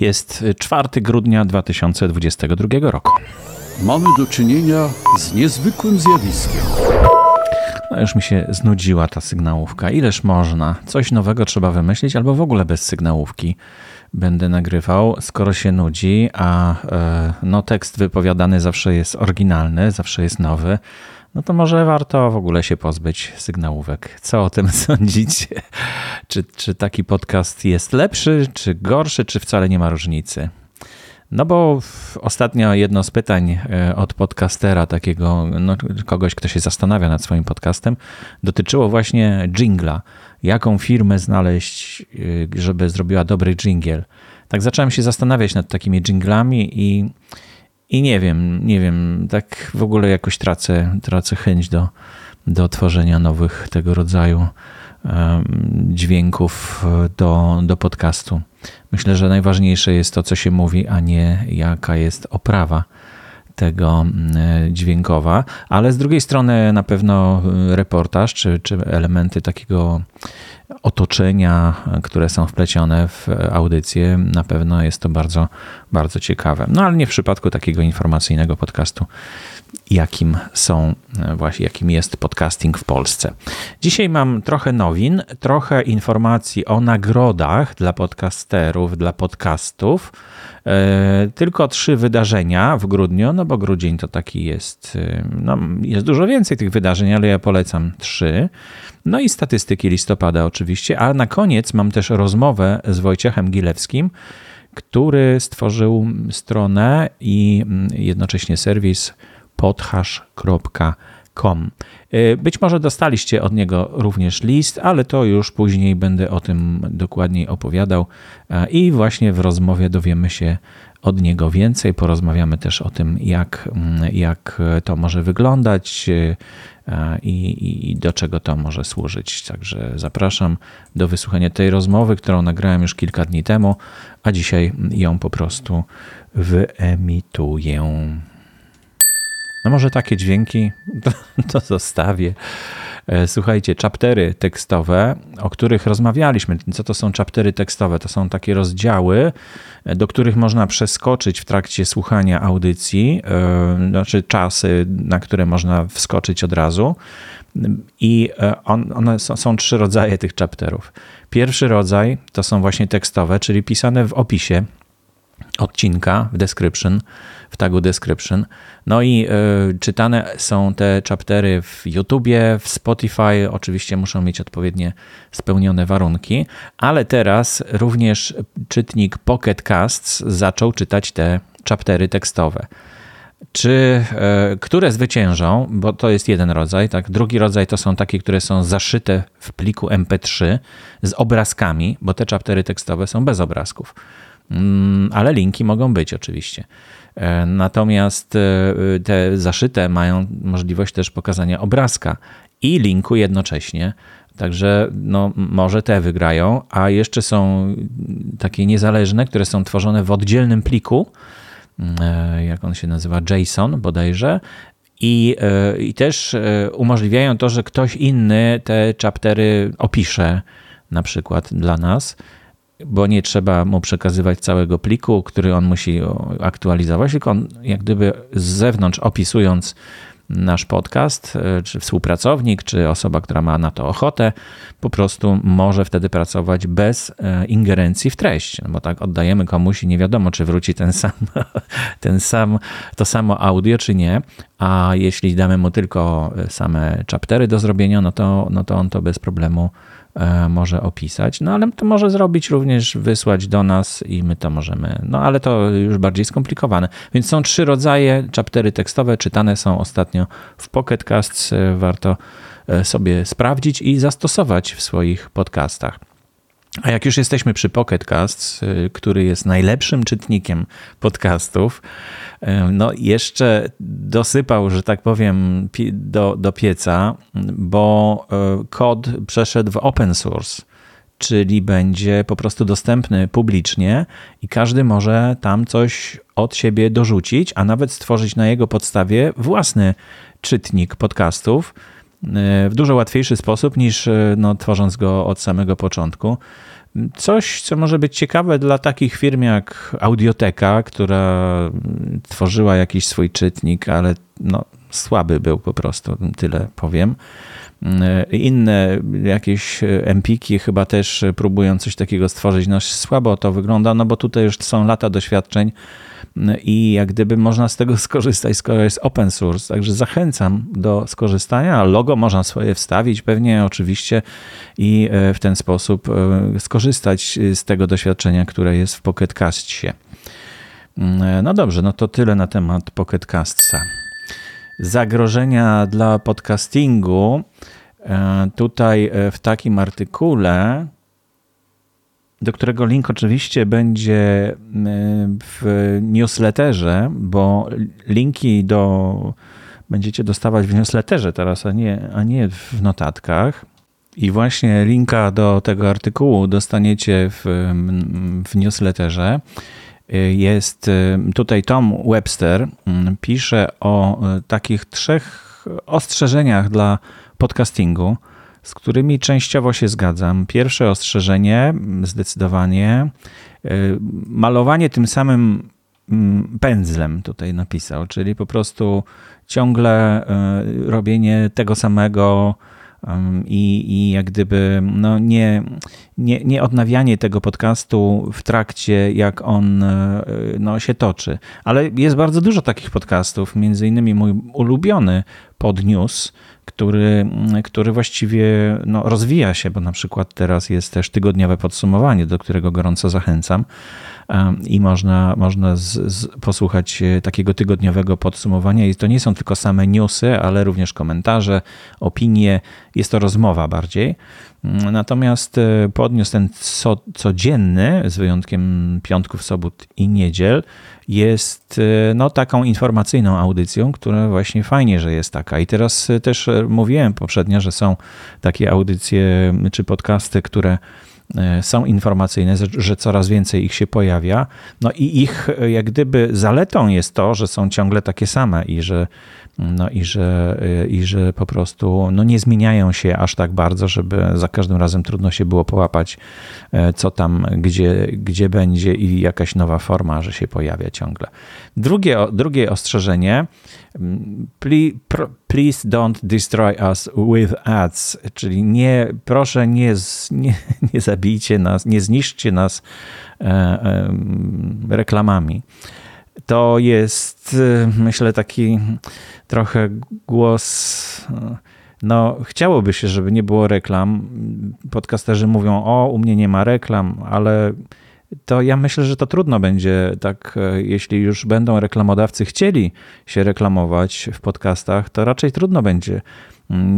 Jest 4 grudnia 2022 roku. Mamy do czynienia z niezwykłym zjawiskiem. No już mi się znudziła ta sygnałówka. Ileż można? Coś nowego trzeba wymyślić, albo w ogóle bez sygnałówki będę nagrywał, skoro się nudzi, a e, no, tekst wypowiadany zawsze jest oryginalny, zawsze jest nowy no to może warto w ogóle się pozbyć sygnałówek. Co o tym sądzicie? Czy, czy taki podcast jest lepszy, czy gorszy, czy wcale nie ma różnicy? No bo ostatnio jedno z pytań e, od podcastera, takiego no, kogoś, kto się zastanawia nad swoim podcastem, dotyczyło właśnie jingla. Jaką firmę znaleźć, e, żeby zrobiła dobry jingle? Tak zacząłem się zastanawiać nad takimi jinglami i i nie wiem, nie wiem, tak w ogóle jakoś tracę, tracę chęć do, do tworzenia nowych tego rodzaju dźwięków do, do podcastu. Myślę, że najważniejsze jest to, co się mówi, a nie jaka jest oprawa tego dźwiękowa, ale z drugiej strony na pewno reportaż czy, czy elementy takiego otoczenia, które są wplecione w audycję, na pewno jest to bardzo, bardzo ciekawe. No ale nie w przypadku takiego informacyjnego podcastu, jakim są, właśnie jakim jest podcasting w Polsce. Dzisiaj mam trochę nowin, trochę informacji o nagrodach dla podcasterów, dla podcastów. E, tylko trzy wydarzenia w grudniu, no bo grudzień to taki jest, e, no jest dużo więcej tych wydarzeń, ale ja polecam trzy. No i statystyki listopada oczywiście, a na koniec mam też rozmowę z Wojciechem Gilewskim, który stworzył stronę i mm, jednocześnie serwis podhash.com. Y, być może dostaliście od niego również list, ale to już później będę o tym dokładniej opowiadał i właśnie w rozmowie dowiemy się od niego więcej. Porozmawiamy też o tym, jak, mm, jak to może wyglądać, y, i, i, do czego to może służyć. Także zapraszam do wysłuchania tej rozmowy, którą nagrałem już kilka dni temu, a dzisiaj ją po prostu wyemituję. No może takie dźwięki to, to zostawię. E, słuchajcie, chaptery tekstowe, o których rozmawialiśmy. Co to są chaptery tekstowe? To są takie rozdziały, e, do których można przeskoczyć w trakcie słuchania audycji, e, znaczy czasy, na które można wskoczyć od razu. I on, one są, są trzy rodzaje tych chapterów. Pierwszy rodzaj to są właśnie tekstowe, czyli pisane w opisie odcinka, w description w tagu description. No i y, czytane są te chaptery w YouTubie, w Spotify. Oczywiście muszą mieć odpowiednie spełnione warunki, ale teraz również czytnik Pocket Casts zaczął czytać te chaptery tekstowe. Czy y, które zwyciężą, bo to jest jeden rodzaj, tak? Drugi rodzaj to są takie, które są zaszyte w pliku MP3 z obrazkami, bo te chaptery tekstowe są bez obrazków. Mm, ale linki mogą być oczywiście. E, natomiast e, te zaszyte mają możliwość też pokazania obrazka i linku jednocześnie. Także no, może te wygrają, a jeszcze są takie niezależne, które są tworzone w oddzielnym pliku, e, jak on się nazywa, JSON bodajże, i, i też umożliwiają to, że ktoś inny te chaptery opisze na przykład dla nas bo nie trzeba mu przekazywać całego pliku, który on musi aktualizować, tylko on jak gdyby z zewnątrz opisując nasz podcast, e, czy współpracownik, czy osoba, która ma na to ochotę, po prostu może wtedy pracować bez e, ingerencji w treść, no bo tak oddajemy komuś i nie wiadomo, czy wróci ten sam, ten sam, to samo audio, czy nie, a jeśli damy mu tylko e, same chaptery do zrobienia, no to, no to on to bez problemu może opisać, no ale to może zrobić również, wysłać do nas i my to możemy, no ale to już bardziej skomplikowane. Więc są trzy rodzaje, chaptery tekstowe, czytane są ostatnio w Pocket Casts, e, warto e, sobie sprawdzić i zastosować w swoich podcastach. A jak już jesteśmy przy Pocket Casts, który jest najlepszym czytnikiem podcastów, no jeszcze dosypał, że tak powiem, do, do pieca, bo e, kod przeszedł w open source, czyli będzie po prostu dostępny publicznie i każdy może tam coś od siebie dorzucić, a nawet stworzyć na jego podstawie własny czytnik podcastów w dużo łatwiejszy sposób niż e, no, tworząc go od samego początku. Coś, co może być ciekawe dla takich firm jak Audioteka, która tworzyła jakiś swój czytnik, ale no, słaby był po prostu, tyle powiem. Inne jakieś empiki chyba też próbują coś takiego stworzyć. No słabo to wygląda, no bo tutaj już są lata doświadczeń i jak gdyby można z tego skorzystać, skoro jest open source. Także zachęcam do skorzystania. Logo można swoje wstawić pewnie oczywiście i e, w ten sposób e, skorzystać z tego doświadczenia, które jest w Pocket Castie. Mm, no dobrze, no to tyle na temat Pocket Castsa. Zagrożenia dla podcastingu. E, tutaj w takim artykule do którego link oczywiście będzie w newsletterze, bo linki do będziecie dostawać w newsletterze teraz, a nie, a nie w notatkach. I właśnie linka do tego artykułu dostaniecie w, w newsletterze. Jest tutaj Tom Webster, pisze o takich trzech ostrzeżeniach dla podcastingu z którymi częściowo się zgadzam. Pierwsze ostrzeżenie, zdecydowanie, y, malowanie tym samym mm, pędzlem tutaj napisał, czyli po prostu ciągle y, robienie tego samego i, i jak gdyby no nie, nie, nie odnawianie tego podcastu w trakcie, jak on y, no, się toczy. Ale jest bardzo dużo takich podcastów, między innymi mój ulubiony podniósł który, który właściwie no, rozwija się, bo na przykład teraz jest też tygodniowe podsumowanie, do którego gorąco zachęcam i można, można z, z posłuchać e, takiego tygodniowego podsumowania. I to nie są tylko same newsy, ale również komentarze, opinie. Jest to rozmowa bardziej. Natomiast e, podniósł ten co, codzienny, z wyjątkiem piątków, sobot i niedziel, jest e, no, taką informacyjną audycją, która właśnie fajnie, że jest taka. I teraz też mówiłem poprzednio, że są takie audycje czy podcasty, które E, są informacyjne, że coraz więcej ich się pojawia. No i ich e, jak gdyby zaletą jest to, że są ciągle takie same i że, no i że, e, i że po prostu no nie zmieniają się aż tak bardzo, żeby za każdym razem trudno się było połapać, co tam, gdzie, gdzie będzie i jakaś nowa forma, że się pojawia ciągle. Drugie, drugie ostrzeżenie please don't destroy us with ads, czyli nie, proszę nie, nie, nie zabijcie nas, nie zniszczcie nas e, e, reklamami. To jest, e, myślę, taki trochę głos. No, chciałoby się, żeby nie było reklam. Podcasterzy mówią: O, u mnie nie ma reklam, ale to ja myślę, że to trudno będzie, tak, e, jeśli już będą reklamodawcy chcieli się reklamować w podcastach, to raczej trudno będzie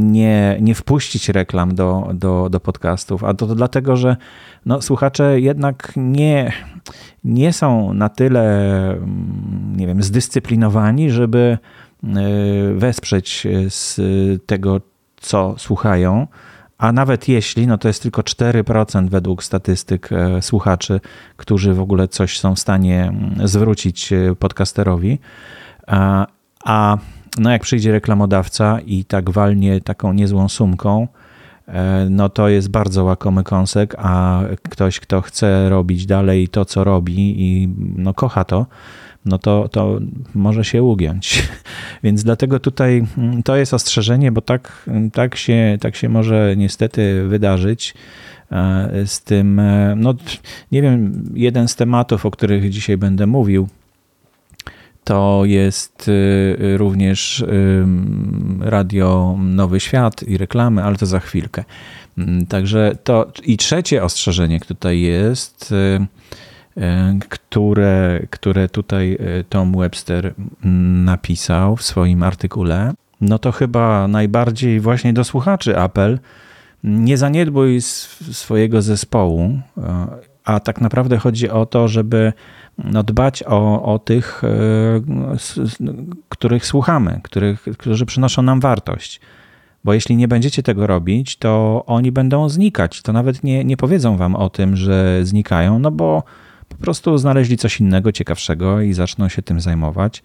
nie, nie wpuścić reklam do, do, do podcastów. A to, to dlatego, że no, słuchacze jednak nie, nie są na tyle, mm, nie wiem, zdyscyplinowani, żeby e, wesprzeć z tego, co słuchają a nawet jeśli, no to jest tylko 4% według statystyk e, słuchaczy, którzy w ogóle coś są w stanie mm, zwrócić e, podcasterowi. A, no jak przyjdzie reklamodawca i tak walnie taką niezłą sumką, e, no to jest bardzo łakomy kąsek, a ktoś, kto chce robić dalej to, co robi i no kocha to, no to, to może się ugiąć. Więc dlatego tutaj mm, to jest ostrzeżenie, bo tak, tak, się, tak się może niestety wydarzyć e, z tym, e, no nie wiem, jeden z tematów, o których dzisiaj będę mówił, to jest e, również radio Nowy Świat i reklamy, ale to za chwilkę. Mm, także to i trzecie ostrzeżenie tutaj jest E, które, które tutaj e, Tom Webster napisał w swoim artykule, no to chyba najbardziej właśnie do słuchaczy apel. Nie zaniedbuj swojego zespołu, e, a tak naprawdę chodzi o to, żeby no, dbać o, o tych, których słuchamy, których, którzy przynoszą nam wartość. Bo jeśli nie będziecie tego robić, to oni będą znikać. To nawet nie, nie powiedzą wam o tym, że znikają, no bo po prostu znaleźli coś innego, ciekawszego i zaczną się tym zajmować.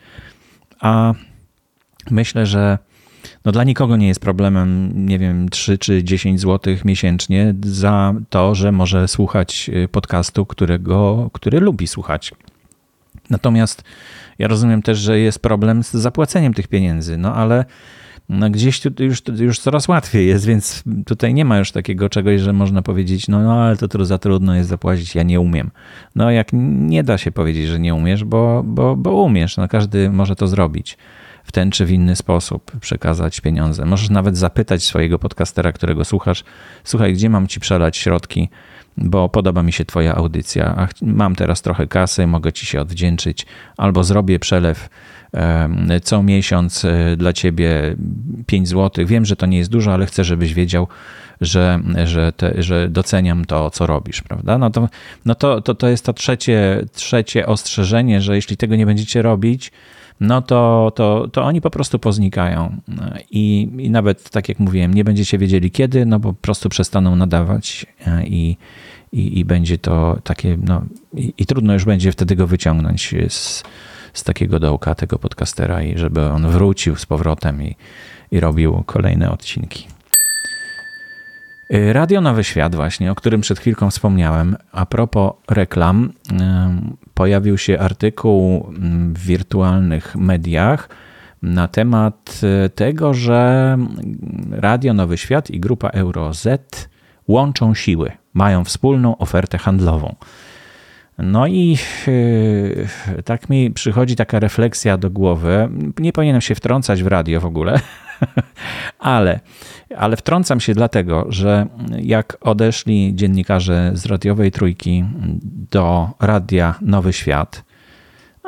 A myślę, że no dla nikogo nie jest problemem, nie wiem, 3 czy 10 zł miesięcznie za to, że może słuchać y, podcastu, którego, który lubi słuchać. Natomiast ja rozumiem też, że jest problem z zapłaceniem tych pieniędzy, no ale no gdzieś tu już, już coraz łatwiej jest, więc tutaj nie ma już takiego czegoś, że można powiedzieć, no, no ale to za trudno jest zapłacić, ja nie umiem. No jak nie da się powiedzieć, że nie umiesz, bo, bo, bo umiesz, no każdy może to zrobić w ten czy w inny sposób przekazać pieniądze. Możesz nawet zapytać swojego podcastera, którego słuchasz, słuchaj, gdzie mam ci przelać środki, bo podoba mi się twoja audycja, a mam teraz trochę kasy, mogę ci się odwdzięczyć, albo zrobię przelew co miesiąc e, dla ciebie 5 zł. Wiem, że to nie jest dużo, ale chcę, żebyś wiedział, że, że, te, że doceniam to, co robisz, prawda? No to, no to, to, to jest to trzecie, trzecie ostrzeżenie, że jeśli tego nie będziecie robić, no to, to, to oni po prostu poznikają. I, I nawet, tak jak mówiłem, nie będziecie wiedzieli kiedy, no bo po prostu przestaną nadawać e, i, i, i będzie to takie, no i, i trudno już będzie wtedy go wyciągnąć z, z takiego dołka tego podcastera i żeby on wrócił z powrotem i, i robił kolejne odcinki. Y, Radio Nowy Świat, właśnie, o którym przed chwilką wspomniałem. A propos reklam, y, pojawił się artykuł mm, w wirtualnych mediach na temat y, tego, że Radio Nowy Świat i grupa EuroZ łączą siły, mają wspólną ofertę handlową. No i tak mi przychodzi taka refleksja do głowy. Nie powinienem się wtrącać w radio w ogóle, ale, ale wtrącam się dlatego, że jak odeszli dziennikarze z radiowej trójki do radia Nowy Świat,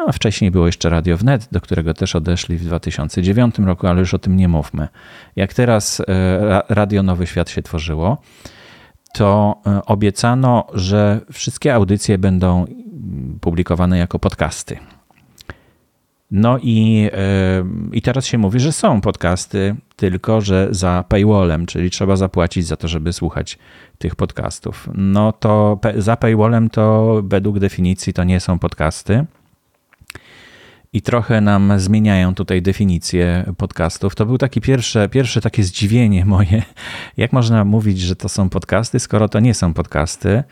a wcześniej było jeszcze Radio Wnet, do którego też odeszli w 2009 roku, ale już o tym nie mówmy. Jak teraz e, Radio Nowy Świat się tworzyło, to e, obiecano, że wszystkie audycje będą publikowane jako podcasty. No i, e, i teraz się mówi, że są podcasty, tylko że za paywallem, czyli trzeba zapłacić za to, żeby słuchać tych podcastów. No to za paywallem to według definicji to nie są podcasty i trochę nam zmieniają tutaj definicję podcastów. To był taki pierwsze, pierwsze takie zdziwienie moje, jak można mówić, że to są podcasty, skoro to nie są podcasty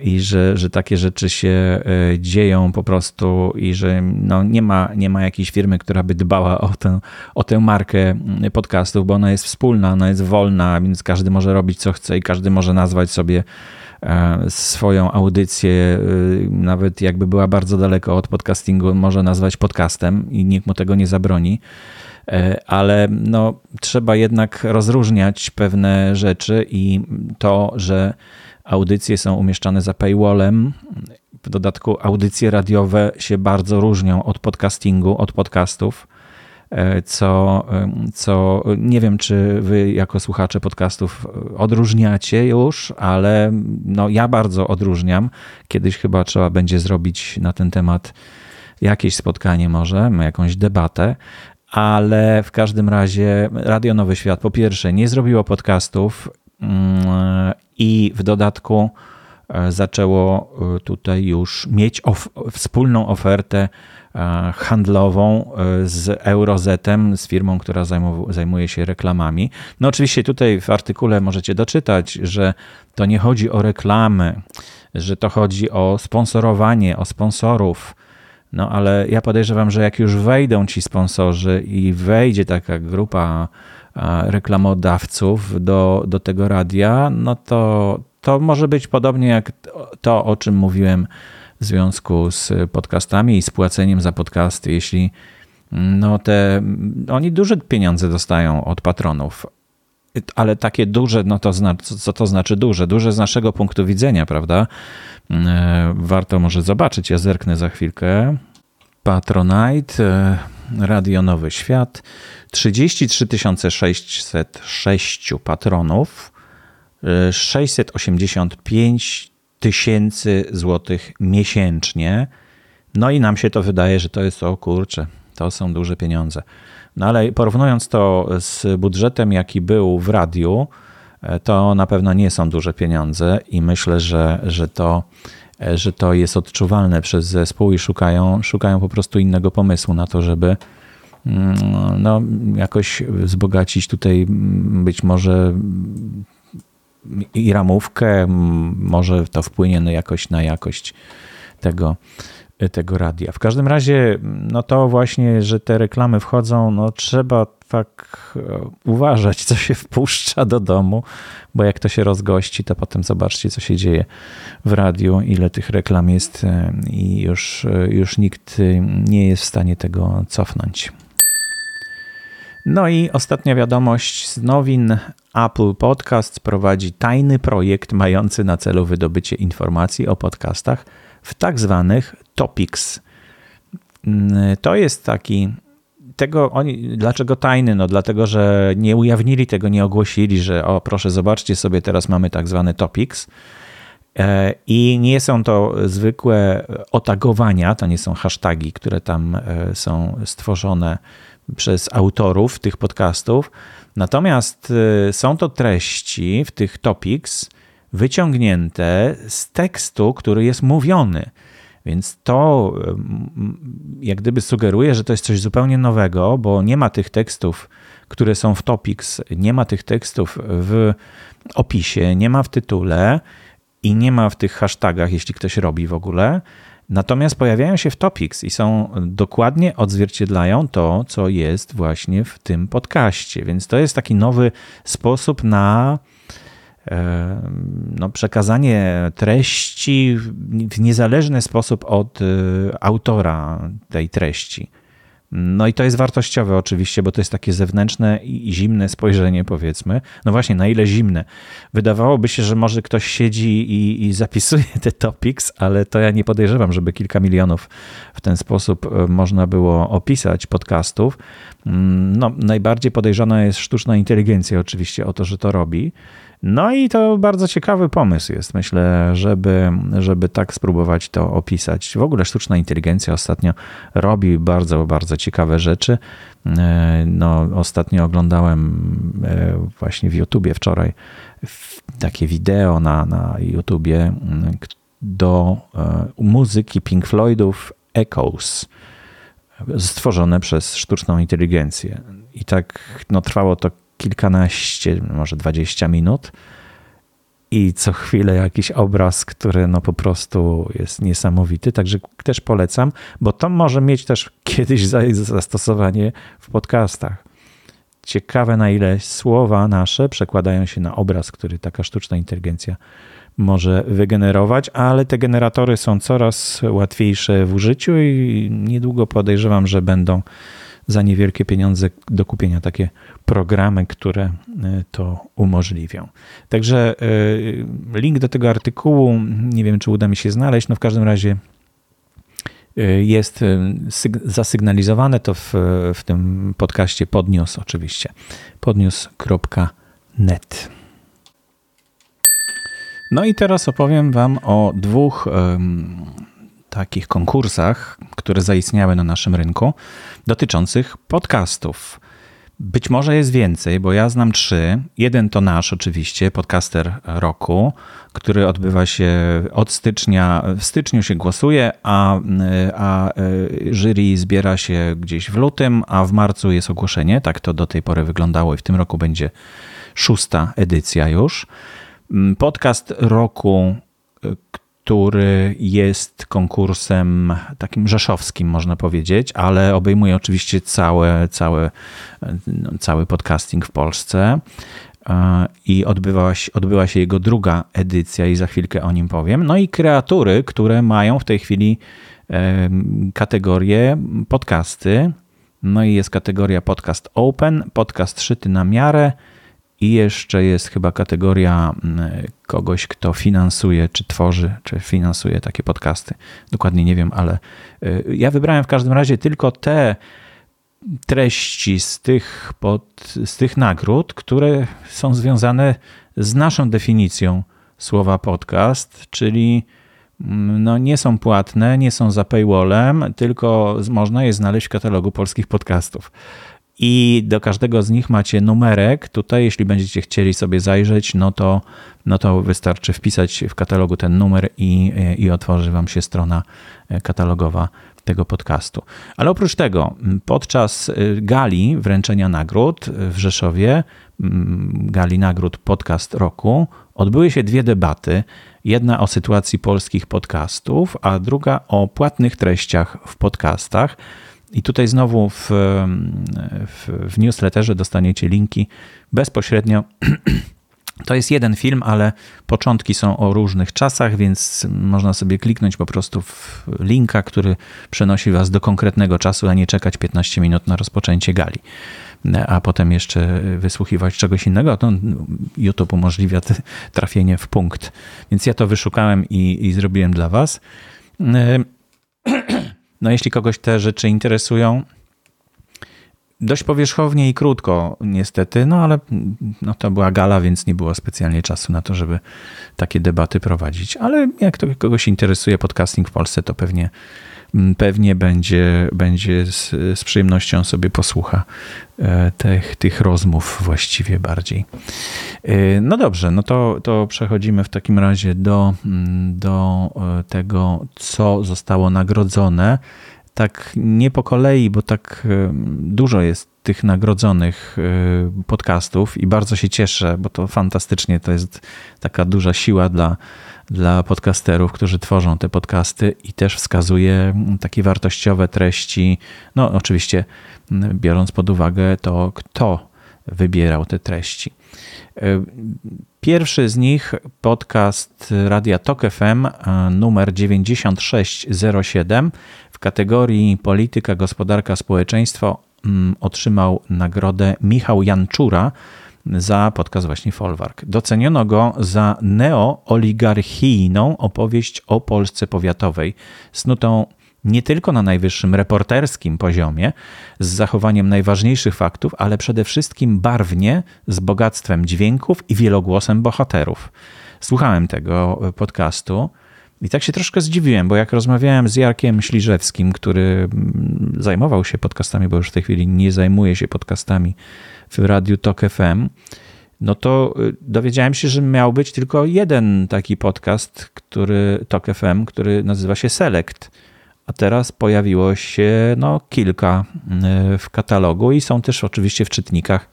i że, że takie rzeczy się e, dzieją po prostu i że no nie, ma, nie ma jakiejś firmy, która by dbała o tę, o tę markę podcastów, bo ona jest wspólna, ona jest wolna, więc każdy może robić co chce i każdy może nazwać sobie swoją audycję, e, nawet jakby była bardzo daleko od podcastingu, może nazwać podcastem i nikt mu tego nie zabroni. E, ale no, trzeba jednak rozróżniać pewne rzeczy i to, że audycje są umieszczane za paywallem, w dodatku audycje radiowe się bardzo różnią od podcastingu, od podcastów. E, co, co nie wiem, czy wy jako słuchacze podcastów odróżniacie już, ale no ja bardzo odróżniam. Kiedyś chyba trzeba będzie zrobić na ten temat jakieś spotkanie może, jakąś debatę, ale w każdym razie Radio Nowy Świat po pierwsze nie zrobiło podcastów mm, i w dodatku e, zaczęło e, tutaj już mieć of wspólną ofertę E, handlową e, z Eurozetem, z firmą, która zajmuje się reklamami. No oczywiście tutaj w artykule możecie doczytać, że to nie chodzi o reklamy, że to chodzi o sponsorowanie, o sponsorów. No ale ja podejrzewam, że jak już wejdą ci sponsorzy i wejdzie taka grupa e, reklamodawców do, do tego radia, no to, to może być podobnie jak to, o czym mówiłem w związku z podcastami i z płaceniem za podcasty, jeśli no te, oni duże pieniądze dostają od patronów, ale takie duże, no to znaczy, co to znaczy duże? Duże z naszego punktu widzenia, prawda? E, warto może zobaczyć, ja zerknę za chwilkę. Patronite, e, Radio Nowy Świat, 33 606 patronów, 685 e, tysięcy złotych miesięcznie. No i nam się to wydaje, że to jest o kurczę, to są duże pieniądze. No ale porównując to z budżetem, jaki był w radiu, e, to na pewno nie są duże pieniądze i myślę, że, że, to, e, że to jest odczuwalne przez zespół i szukają, szukają po prostu innego pomysłu na to, żeby, mm, no, jakoś wzbogacić tutaj mm, być może i ramówkę, może to wpłynie na jakoś na jakość tego, tego radia. W każdym razie, no to właśnie, że te reklamy wchodzą, no trzeba tak e, uważać, co się wpuszcza do domu, bo jak to się rozgości, to potem zobaczcie, co się dzieje w radiu, ile tych reklam jest e, i już, e, już nikt nie jest w stanie tego cofnąć. No i ostatnia wiadomość z nowin. Apple Podcast prowadzi tajny projekt mający na celu wydobycie informacji o podcastach w tak zwanych topics. Mm, to jest taki tego oni, dlaczego tajny? No dlatego, że nie ujawnili tego, nie ogłosili, że o proszę zobaczcie sobie, teraz mamy tak zwany topics. E, I nie są to zwykłe otagowania, to nie są hasztagi, które tam e, są stworzone przez autorów tych podcastów. Natomiast e, są to treści w tych topics wyciągnięte z tekstu, który jest mówiony. Więc to jak gdyby sugeruje, że to jest coś zupełnie nowego, bo nie ma tych tekstów, które są w topics, nie ma tych tekstów w opisie, nie ma w tytule i nie ma w tych hashtagach, jeśli ktoś robi w ogóle. Natomiast pojawiają się w topics i są dokładnie odzwierciedlają to, co jest właśnie w tym podcaście. Więc to jest taki nowy sposób na no, przekazanie treści w niezależny sposób od y, autora tej treści. No i to jest wartościowe oczywiście, bo to jest takie zewnętrzne i zimne spojrzenie, powiedzmy. No właśnie, na ile zimne? Wydawałoby się, że może ktoś siedzi i, i, zapisuje te topics, ale to ja nie podejrzewam, żeby kilka milionów w ten sposób y, można było opisać podcastów. Mm, no, najbardziej podejrzana jest sztuczna inteligencja oczywiście o to, że to robi. No i to bardzo ciekawy pomysł jest, myślę, żeby, żeby tak spróbować to opisać. W ogóle sztuczna inteligencja ostatnio robi bardzo, bardzo ciekawe rzeczy. E, no, ostatnio oglądałem e, właśnie w YouTubie wczoraj takie wideo na, na YouTubie do e, muzyki Pink Floydów Echoes stworzone przez sztuczną inteligencję. I tak no, trwało to kilkanaście, może dwadzieścia minut i co chwilę jakiś obraz, który no po prostu jest niesamowity. Także też polecam, bo to może mieć też kiedyś zastosowanie w podcastach. Ciekawe, na ile słowa nasze przekładają się na obraz, który taka sztuczna inteligencja może wygenerować, ale te generatory są coraz łatwiejsze w użyciu i niedługo podejrzewam, że będą za niewielkie pieniądze do kupienia takie programy, które e, to umożliwią. Także e, link do tego artykułu, nie wiem czy uda mi się znaleźć, no w każdym razie e, jest zasygnalizowane to w, w tym podcaście podniósł oczywiście podniósł.net. No i teraz opowiem Wam o dwóch takich konkursach, które zaistniały na naszym rynku, dotyczących podcastów. Być może jest więcej, bo ja znam trzy. Jeden to nasz, oczywiście, podcaster roku, który odbywa się od stycznia. W styczniu się głosuje, a, a e, jury zbiera się gdzieś w lutym, a w marcu jest ogłoszenie. Tak to do tej pory wyglądało i w tym roku będzie szósta edycja już. Podcast roku, który jest konkursem takim rzeszowskim, można powiedzieć, ale obejmuje oczywiście całe, całe, no, cały podcasting w Polsce. E, I odbyła się, odbyła się jego druga edycja, i za chwilkę o nim powiem. No i kreatury, które mają w tej chwili kategorię podcasty. No i jest kategoria podcast open, podcast szyty na miarę, i jeszcze jest chyba kategoria mm, kogoś, kto finansuje, czy tworzy, czy finansuje takie podcasty. Dokładnie nie wiem, ale y, ja wybrałem w każdym razie tylko te treści z tych, pod, z tych nagród, które są związane z naszą definicją słowa podcast, czyli mm, no, nie są płatne, nie są za paywallem, tylko można je znaleźć w katalogu polskich podcastów. I do każdego z nich macie numerek. Tutaj, jeśli będziecie chcieli sobie zajrzeć, no to, no to wystarczy wpisać w katalogu ten numer i, i otworzy Wam się strona katalogowa tego podcastu. Ale oprócz tego, podczas y, gali wręczenia nagród w Rzeszowie, gali nagród Podcast Roku, odbyły się dwie debaty. Jedna o sytuacji polskich podcastów, a druga o płatnych treściach w podcastach. I tutaj znowu w, w, w newsletterze dostaniecie linki bezpośrednio To jest jeden film, ale początki są o różnych czasach, więc można sobie kliknąć po prostu w linka, który przenosi Was do konkretnego czasu, a nie czekać 15 minut na rozpoczęcie gali, a potem jeszcze wysłuchiwać czegoś innego. To YouTube umożliwia trafienie w punkt. Więc ja to wyszukałem i, i zrobiłem dla Was. No, jeśli kogoś te rzeczy interesują, dość powierzchownie i krótko, niestety, no ale no, to była gala, więc nie było specjalnie czasu na to, żeby takie debaty prowadzić. Ale jak to kogoś interesuje podcasting w Polsce, to pewnie, pewnie będzie, będzie z, z przyjemnością sobie posłucha e, tych, tych rozmów właściwie bardziej. E, no dobrze, no to, to przechodzimy w takim razie do, mm, do e, tego, co zostało nagrodzone tak nie po kolei, bo tak dużo jest tych nagrodzonych podcastów i bardzo się cieszę, bo to fantastycznie, to jest taka duża siła dla, dla podcasterów, którzy tworzą te podcasty i też wskazuje takie wartościowe treści. No, oczywiście, biorąc pod uwagę to, kto wybierał te treści. E, pierwszy z nich, podcast Radia Tok FM numer 9607 kategorii Polityka, Gospodarka, Społeczeństwo mm, otrzymał nagrodę Michał Janczura za podcast właśnie Folwark. Doceniono go za neooligarchijną opowieść o Polsce powiatowej, snutą nie tylko na najwyższym reporterskim poziomie, z zachowaniem najważniejszych faktów, ale przede wszystkim barwnie, z bogactwem dźwięków i wielogłosem bohaterów. Słuchałem tego podcastu i tak się troszkę zdziwiłem, bo jak rozmawiałem z Jarkiem Śliżewskim, który mm, zajmował się podcastami, bo już w tej chwili nie zajmuje się podcastami w Radiu Tok FM, no to y, dowiedziałem się, że miał być tylko jeden taki podcast, który Tok FM, który nazywa się Select. A teraz pojawiło się no, kilka y, w katalogu i są też oczywiście w czytnikach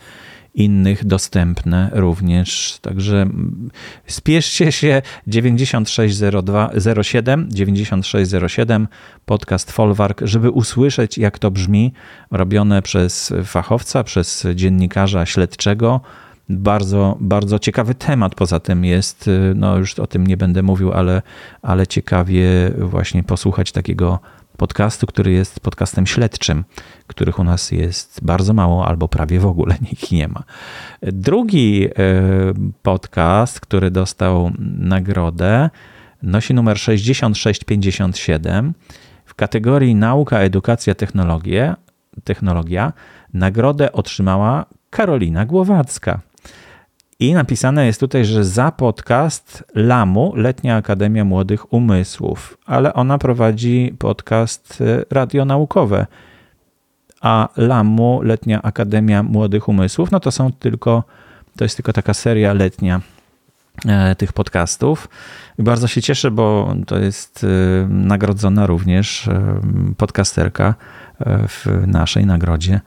innych dostępne również. Także spieszcie się 9607 9607 podcast Folwark, żeby usłyszeć jak to brzmi, robione przez fachowca, przez dziennikarza śledczego. Bardzo, bardzo ciekawy temat poza tym jest, no już o tym nie będę mówił, ale, ale ciekawie właśnie posłuchać takiego podcastu, który jest podcastem śledczym, których u nas jest bardzo mało albo prawie w ogóle nikt nie ma. Drugi e, podcast, który dostał nagrodę, nosi numer 6657 w kategorii Nauka, Edukacja, Technologie, Technologia. Nagrodę otrzymała Karolina Głowacka. I napisane jest tutaj, że za podcast LAMU, Letnia Akademia Młodych Umysłów, ale ona prowadzi podcast e, radionaukowe. A LAMU, Letnia Akademia Młodych Umysłów, no to są tylko, to jest tylko taka seria letnia e, tych podcastów. I bardzo się cieszę, bo to jest e, nagrodzona również podcasterka w naszej nagrodzie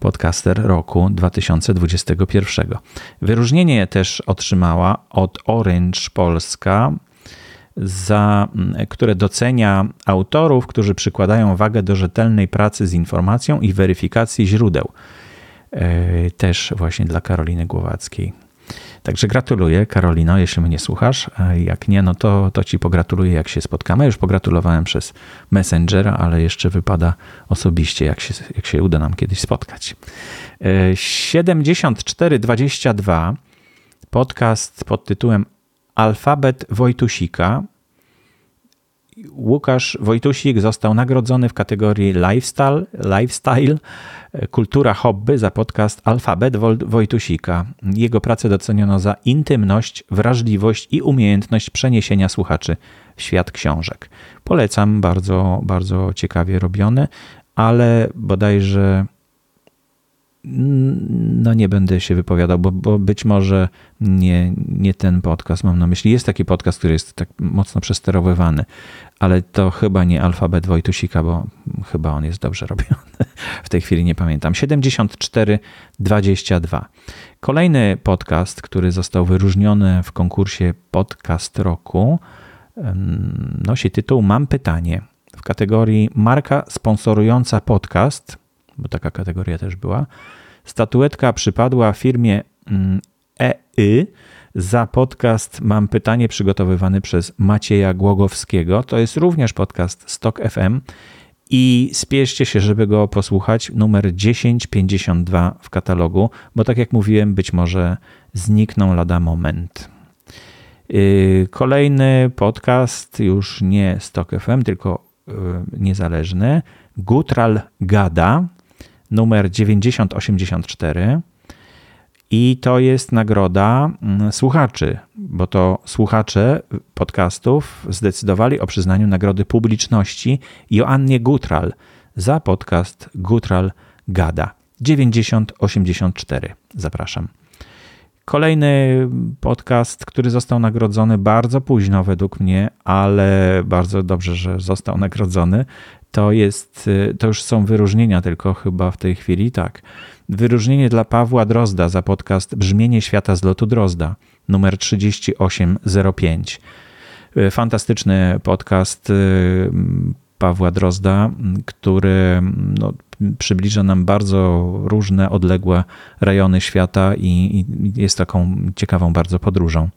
podcaster roku 2021. Wyróżnienie też otrzymała od Orange Polska, za, które docenia autorów, którzy przykładają wagę do rzetelnej pracy z informacją i weryfikacji źródeł. E, też właśnie dla Karoliny Głowackiej. Także gratuluję, Karolino, jeśli mnie słuchasz. Jak nie, no to, to ci pogratuluję, jak się spotkamy. Już pogratulowałem przez Messengera, ale jeszcze wypada osobiście, jak się, jak się uda nam kiedyś spotkać. 7422 e, podcast pod tytułem Alfabet Wojtusika. Łukasz Wojtusik został nagrodzony w kategorii Lifestyle, lifestyle Kultura Hobby za podcast Alfabet Wojtusika. Jego pracę doceniono za intymność, wrażliwość i umiejętność przeniesienia słuchaczy w świat książek. Polecam, bardzo, bardzo ciekawie robione, ale bodajże no nie będę się wypowiadał, bo, bo być może nie, nie ten podcast mam na myśli. Jest taki podcast, który jest tak mocno przesterowywany, ale to chyba nie alfabet Wojtusika, bo chyba on jest dobrze robiony. W tej chwili nie pamiętam. 7422. Kolejny podcast, który został wyróżniony w konkursie Podcast Roku, nosi tytuł Mam pytanie w kategorii Marka sponsorująca podcast, bo taka kategoria też była. Statuetka przypadła firmie EY za podcast Mam pytanie przygotowywany przez Macieja Głogowskiego. To jest również podcast Stock FM i spieszcie się, żeby go posłuchać. Numer 1052 w katalogu, bo tak jak mówiłem, być może znikną lada moment. Yy, kolejny podcast, już nie Stock FM, tylko yy, niezależny. Gutral Gada, numer 9084. I to jest nagroda mm, słuchaczy, bo to słuchacze podcastów zdecydowali o przyznaniu nagrody publiczności Joannie Gutral za podcast Gutral Gada 9084. Zapraszam. Kolejny podcast, który został nagrodzony bardzo późno według mnie, ale bardzo dobrze, że został nagrodzony, to jest, to już są wyróżnienia tylko chyba w tej chwili, tak. Wyróżnienie dla Pawła Drozda za podcast Brzmienie świata z lotu Drozda, numer 3805. Fantastyczny podcast y, Pawła Drozda, który no, przybliża nam bardzo różne, odległe rejony świata i, i jest taką ciekawą bardzo podróżą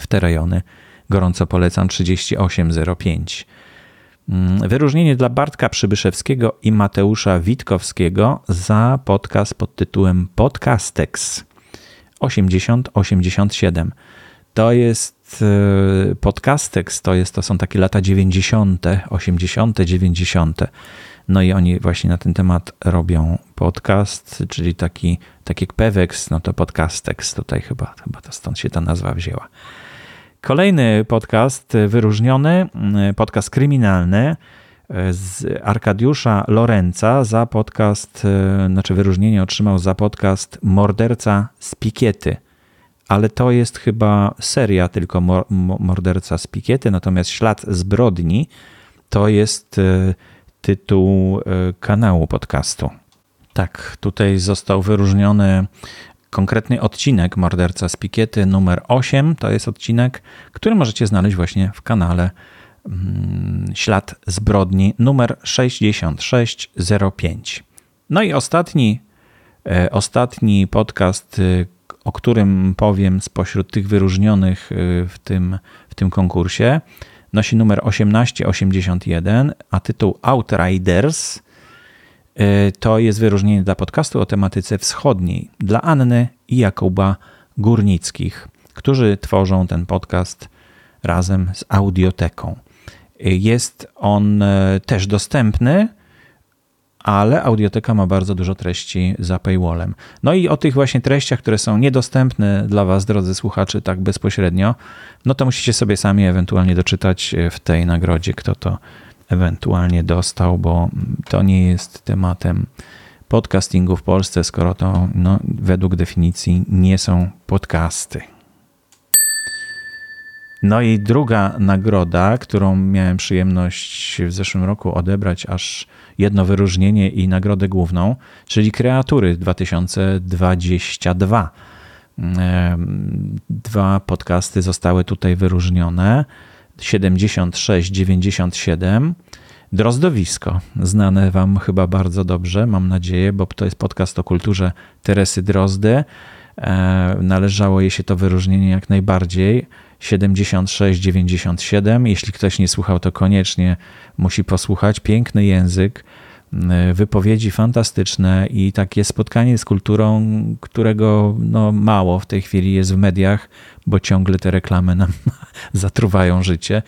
w te rejony. Gorąco polecam 3805. Mm, wyróżnienie dla Bartka Przybyszewskiego i Mateusza Witkowskiego za podcast pod tytułem Podcastex 8087. To jest e, Podcastex, to, jest, to są takie lata 90., 80., 90. No i oni właśnie na ten temat robią podcast, czyli taki, taki Pewex, no to Podcastex tutaj chyba, chyba to stąd się ta nazwa wzięła. Kolejny podcast wyróżniony, podcast kryminalny z Arkadiusza Lorenza za podcast, znaczy wyróżnienie otrzymał za podcast Morderca z Pikiety. Ale to jest chyba seria tylko Morderca z Pikiety, natomiast Ślad zbrodni to jest e, tytuł e, kanału podcastu. Tak, tutaj został wyróżniony konkretny odcinek Morderca z Pikiety numer 8. To jest odcinek, który możecie znaleźć właśnie w kanale mm, Ślad zbrodni numer 6605. No i ostatni, e, ostatni podcast, e, o którym powiem spośród tych wyróżnionych e, w tym, w tym konkursie, nosi numer 1881, a tytuł Outriders – to jest wyróżnienie dla podcastu o tematyce wschodniej dla Anny i Jakuba Górnickich, którzy tworzą ten podcast razem z audioteką. E, jest on e, też dostępny, ale audioteka ma bardzo dużo treści za paywallem. No i o tych właśnie treściach, które są niedostępne dla Was, drodzy słuchacze, tak bezpośrednio, no to musicie sobie sami ewentualnie doczytać w tej nagrodzie, kto to ewentualnie dostał, bo to nie jest tematem podcastingu w Polsce, skoro to no, według definicji nie są podcasty. No i druga nagroda, którą miałem przyjemność w zeszłym roku odebrać aż jedno wyróżnienie i nagrodę główną, czyli Kreatury 2022. Dwa podcasty zostały tutaj wyróżnione. 76-97. Drozdowisko, znane Wam chyba bardzo dobrze, mam nadzieję, bo to jest podcast o kulturze Teresy Drozdy. E, należało jej się to wyróżnienie jak najbardziej. 76-97. Jeśli ktoś nie słuchał, to koniecznie musi posłuchać. Piękny język, e, wypowiedzi fantastyczne i takie spotkanie z kulturą, którego no, mało w tej chwili jest w mediach, bo ciągle te reklamy nam zatruwają życie,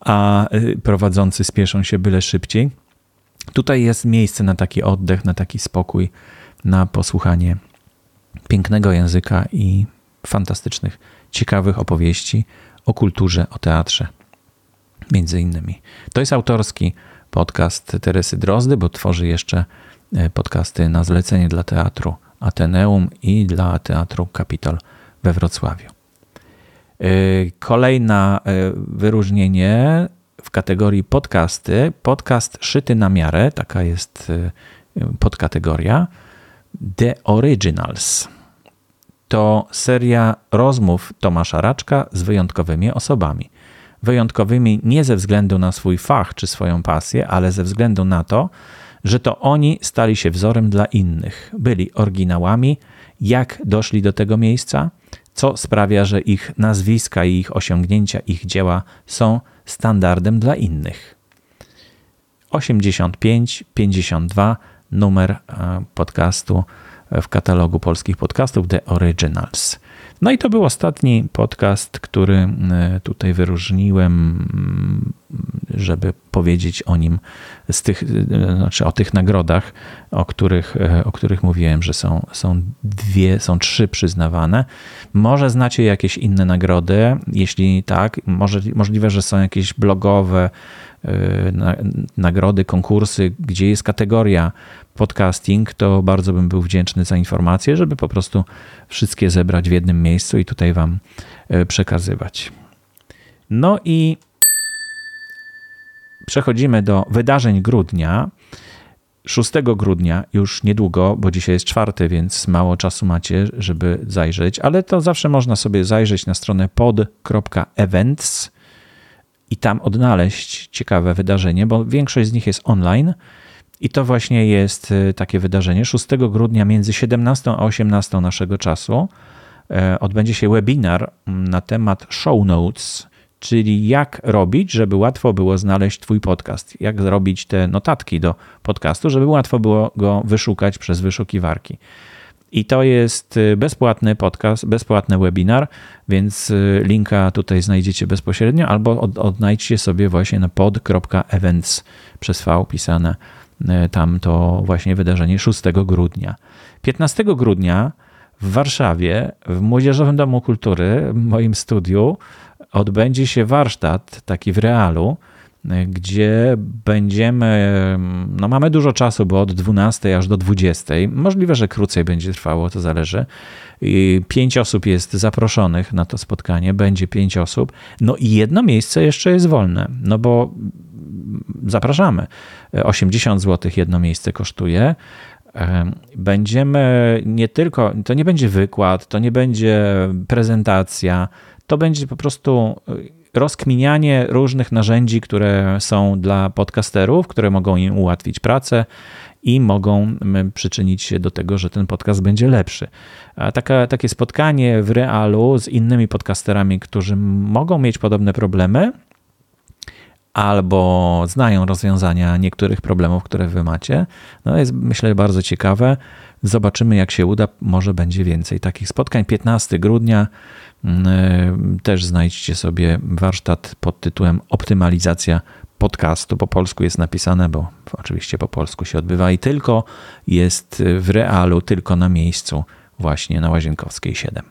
a y, prowadzący spieszą się byle szybciej. Tutaj jest miejsce na taki oddech, na taki spokój, na posłuchanie pięknego języka i fantastycznych, ciekawych opowieści o kulturze, o teatrze. Między innymi. To jest autorski podcast Teresy Drozdy, bo tworzy jeszcze podcasty na zlecenie dla teatru Ateneum i dla teatru Kapitol we Wrocławiu. Kolejne wyróżnienie w kategorii podcasty. Podcast szyty na miarę, taka jest podkategoria. The Originals. To seria rozmów Tomasza Raczka z wyjątkowymi osobami. Wyjątkowymi nie ze względu na swój fach czy swoją pasję, ale ze względu na to, że to oni stali się wzorem dla innych. Byli oryginałami, jak doszli do tego miejsca, co sprawia, że ich nazwiska i ich osiągnięcia, ich dzieła są standardem dla innych. 85 52 numer e, podcastu w katalogu polskich podcastów The Originals. No i to był ostatni podcast, który e, tutaj wyróżniłem, żeby powiedzieć o nim, z tych, e, znaczy o tych nagrodach, o których, o których mówiłem, że są, są dwie, są trzy przyznawane. Może znacie jakieś inne nagrody, jeśli tak, może, możliwe, że są jakieś blogowe nagrody, konkursy, gdzie jest kategoria podcasting, to bardzo bym był wdzięczny za informacje, żeby po prostu wszystkie zebrać w jednym miejscu i tutaj Wam e, przekazywać. No i przechodzimy do wydarzeń grudnia. 6 grudnia, już niedługo, bo dzisiaj jest czwarty, więc mało czasu macie, żeby zajrzeć, ale to zawsze można sobie zajrzeć na stronę pod.events i tam odnaleźć ciekawe wydarzenie, bo większość z nich jest online i to właśnie jest y, takie wydarzenie. 6 grudnia między 17 a 18 naszego czasu e, odbędzie się webinar mm, na temat show notes, czyli jak robić, żeby łatwo było znaleźć Twój podcast, jak zrobić te notatki do podcastu, żeby łatwo było go wyszukać przez wyszukiwarki. I to jest y, bezpłatny podcast, bezpłatny webinar, więc y, linka tutaj znajdziecie bezpośrednio albo odnajdźcie sobie właśnie na pod.events przez V pisane E, tam to właśnie wydarzenie 6 grudnia. 15 grudnia w Warszawie, w Młodzieżowym Domu Kultury, w moim studiu, odbędzie się warsztat taki w realu, gdzie będziemy, no mamy dużo czasu, bo od 12 aż do 20. Możliwe, że krócej będzie trwało, to zależy. I pięć osób jest zaproszonych na to spotkanie, będzie pięć osób. No i jedno miejsce jeszcze jest wolne, no bo zapraszamy. 80 zł jedno miejsce kosztuje. Będziemy nie tylko, to nie będzie wykład, to nie będzie prezentacja, to będzie po prostu rozkminianie różnych narzędzi, które są dla podcasterów, które mogą im ułatwić pracę i mogą przyczynić się do tego, że ten podcast będzie lepszy. Taka, takie spotkanie w realu z innymi podcasterami, którzy mogą mieć podobne problemy, albo znają rozwiązania niektórych problemów, które wy macie. No jest myślę bardzo ciekawe. Zobaczymy jak się uda. Może będzie więcej takich spotkań. 15 grudnia mm, y, też znajdźcie sobie warsztat pod tytułem Optymalizacja podcastu. Po polsku jest napisane, bo oczywiście po polsku się odbywa i tylko jest w realu, tylko na miejscu właśnie na Łazienkowskiej 7.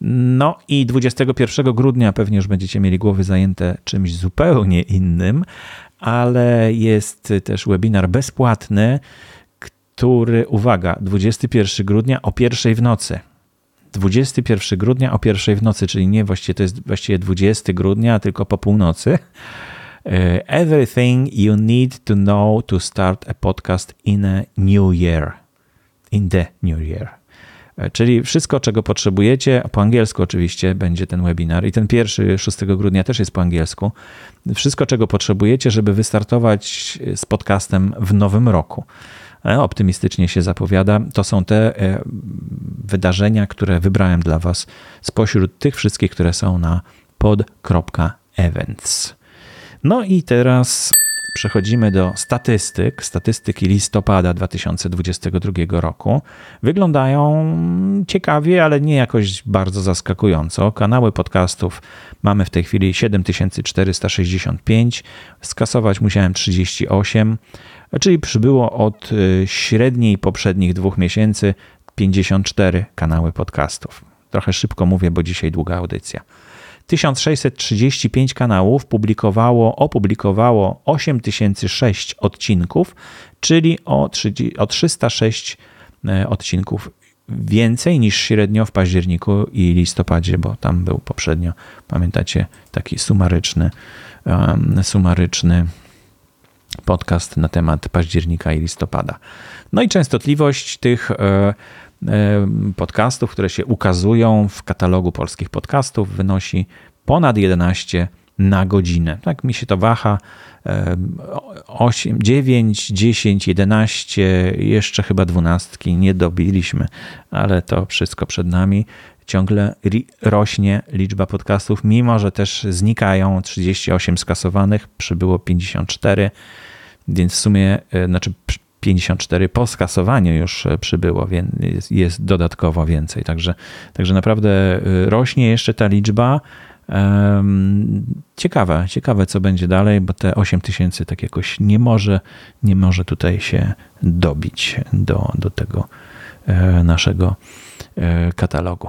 No i 21 grudnia pewnie już będziecie mieli głowy zajęte czymś zupełnie innym, ale jest też webinar bezpłatny, który, uwaga, 21 grudnia o pierwszej w nocy. 21 grudnia o pierwszej w nocy, czyli nie właściwie to jest właściwie 20 grudnia, tylko po północy. E, everything you need to know to start a podcast in a new year. In the new year. E, czyli wszystko, czego potrzebujecie, po angielsku oczywiście będzie ten webinar i ten pierwszy 6 grudnia też jest po angielsku. Wszystko, czego potrzebujecie, żeby wystartować z podcastem w nowym roku. E, optymistycznie się zapowiada. To są te e, wydarzenia, które wybrałem dla Was spośród tych wszystkich, które są na pod.events. No i teraz przechodzimy do statystyk. Statystyki listopada 2022 roku wyglądają ciekawie, ale nie jakoś bardzo zaskakująco. Kanały podcastów mamy w tej chwili 7465, skasować musiałem 38, czyli przybyło od y, średniej poprzednich dwóch miesięcy 54 kanały podcastów. Trochę szybko mówię, bo dzisiaj długa audycja. 1635 kanałów publikowało, opublikowało 8006 odcinków, czyli o, 30, o 306 e, odcinków więcej niż średnio w październiku i listopadzie, bo tam był poprzednio, pamiętacie, taki sumaryczny, um, sumaryczny podcast na temat października i listopada. No i częstotliwość tych e, podcastów, które się ukazują w katalogu polskich podcastów, wynosi ponad 11 na godzinę. Tak mi się to waha. 8, 9, 10, 11, jeszcze chyba dwunastki nie dobiliśmy, ale to wszystko przed nami. Ciągle rośnie liczba podcastów, mimo że też znikają 38 skasowanych, przybyło 54, więc w sumie, e, znaczy 54 po skasowaniu już e, przybyło, więc jest, dodatkowo więcej. Także, także naprawdę e, rośnie jeszcze ta liczba. Ciekawe, ciekawe co będzie dalej, bo te 8 tysięcy tak jakoś nie może, nie może tutaj się dobić do, do tego e, naszego katalogu.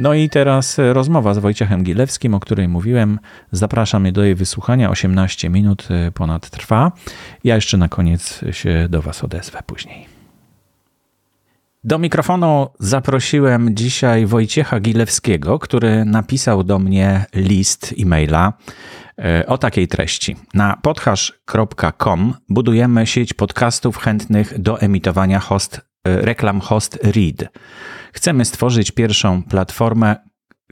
No i teraz rozmowa z Wojciechem Gilewskim, o której mówiłem. Zapraszam do jej wysłuchania. 18 minut e, ponad trwa. Ja jeszcze na koniec się do Was odezwę później. Do mikrofonu zaprosiłem dzisiaj Wojciecha Gilewskiego, który napisał do mnie list e-maila e, o takiej treści. Na podhash.com budujemy sieć podcastów chętnych do emitowania host, e, reklam host read. Chcemy stworzyć pierwszą platformę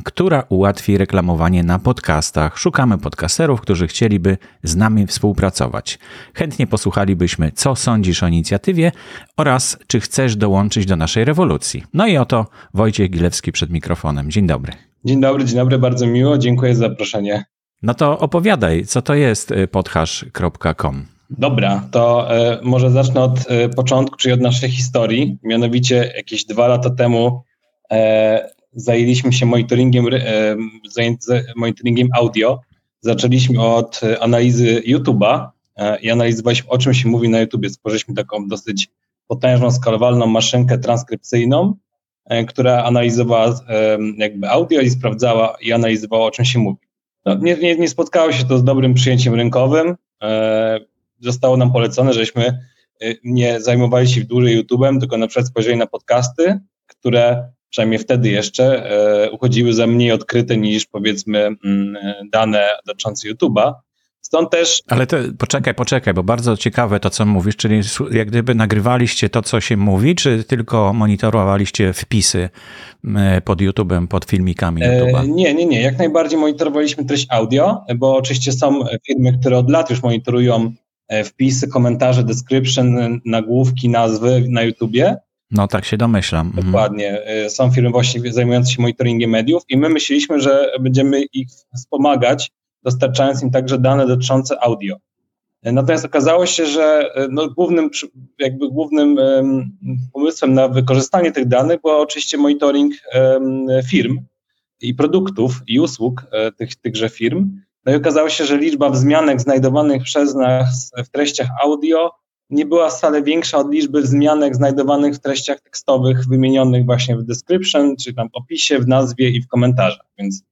która ułatwi reklamowanie na podcastach. Szukamy podcasterów, którzy chcieliby z nami współpracować. Chętnie posłuchalibyśmy, co sądzisz o inicjatywie oraz czy chcesz dołączyć do naszej rewolucji. No i oto Wojciech Gilewski przed mikrofonem. Dzień dobry. Dzień dobry, dzień dobry, bardzo miło. Dziękuję za zaproszenie. No to opowiadaj, co to jest y, podhash.com. Dobra, to y, może zacznę od y, początku, czyli od naszej historii. Mianowicie jakieś dwa lata temu zajęliśmy się monitoringiem, monitoringiem audio. Zaczęliśmy od analizy YouTube'a e, i analizowaliśmy, o czym się mówi na YouTubie. Stworzyliśmy taką dosyć potężną, skalowalną maszynkę transkrypcyjną, e, która analizowała jakby audio i sprawdzała i analizowała, o czym się mówi. No, nie, nie, nie spotkało się to z dobrym przyjęciem rynkowym. Zostało nam polecone, żeśmy nie zajmowali się dłużej YouTube'em, tylko na przykład spojrzeli na podcasty, które przynajmniej wtedy jeszcze, e, uchodziły za mniej odkryte niż powiedzmy mm, dane dotyczące YouTube'a. Stąd też. Ale to, poczekaj, poczekaj, bo bardzo ciekawe to, co mówisz, czyli jak gdyby nagrywaliście to, co się mówi, czy tylko monitorowaliście wpisy pod YouTube'em, pod filmikami e, YouTube'a? nie, nie, nie. Jak najbardziej monitorowaliśmy treść audio, bo oczywiście są firmy, które od lat już monitorują wpisy, komentarze, description, nagłówki, nazwy na YouTubie. No tak się domyślam. Mhm. Dokładnie. Mhm. Są firmy właśnie zajmujące się monitoringiem mediów i my myśleliśmy, że będziemy ich wspomagać, dostarczając im także dane dotyczące audio. Y, natomiast okazało się, że no, głównym, jakby głównym pomysłem na wykorzystanie tych danych był oczywiście monitoring firm i produktów i usług tych, tychże firm. No i okazało się, że liczba wzmianek znajdowanych przez nas w treściach audio nie była wcale większa od liczby wzmianek znajdowanych w treściach tekstowych wymienionych właśnie w description, czy tam w opisie, w nazwie i w komentarzach. Więc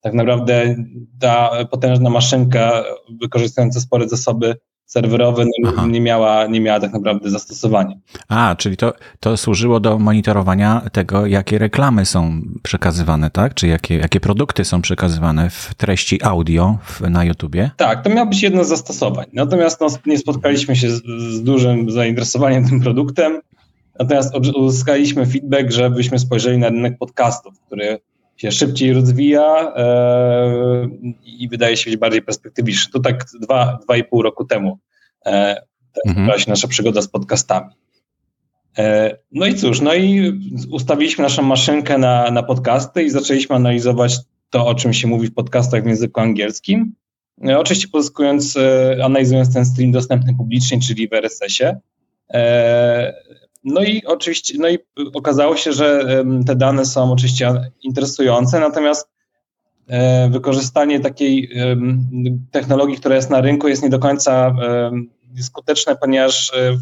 tak naprawdę ta potężna maszynka wykorzystująca spore zasoby serwerowe no, nie miała, nie miała tak naprawdę zastosowania. A, czyli to, to służyło do monitorowania tego, jakie reklamy są przekazywane, tak? Czy jakie, jakie produkty są przekazywane w treści audio w, na YouTubie? Tak, to miało być jedno z zastosowań. Natomiast no, nie spotkaliśmy się z, z dużym zainteresowaniem tym produktem. Natomiast uzyskaliśmy feedback, żebyśmy spojrzeli na rynek podcastów, który się szybciej rozwija e, i wydaje się być bardziej perspektywiczny. To tak dwa, dwa i pół roku temu e, mhm. się nasza przygoda z podcastami. E, no i cóż, no i ustawiliśmy naszą maszynkę na, na podcasty i zaczęliśmy analizować to, o czym się mówi w podcastach w języku angielskim. Oczywiście pozyskując, analizując ten stream dostępny publicznie, czyli w RSS-ie. E, no i oczywiście, no i okazało się, że te dane są oczywiście interesujące, natomiast e, wykorzystanie takiej technologii, która jest na rynku, jest nie do końca skuteczne, ponieważ e,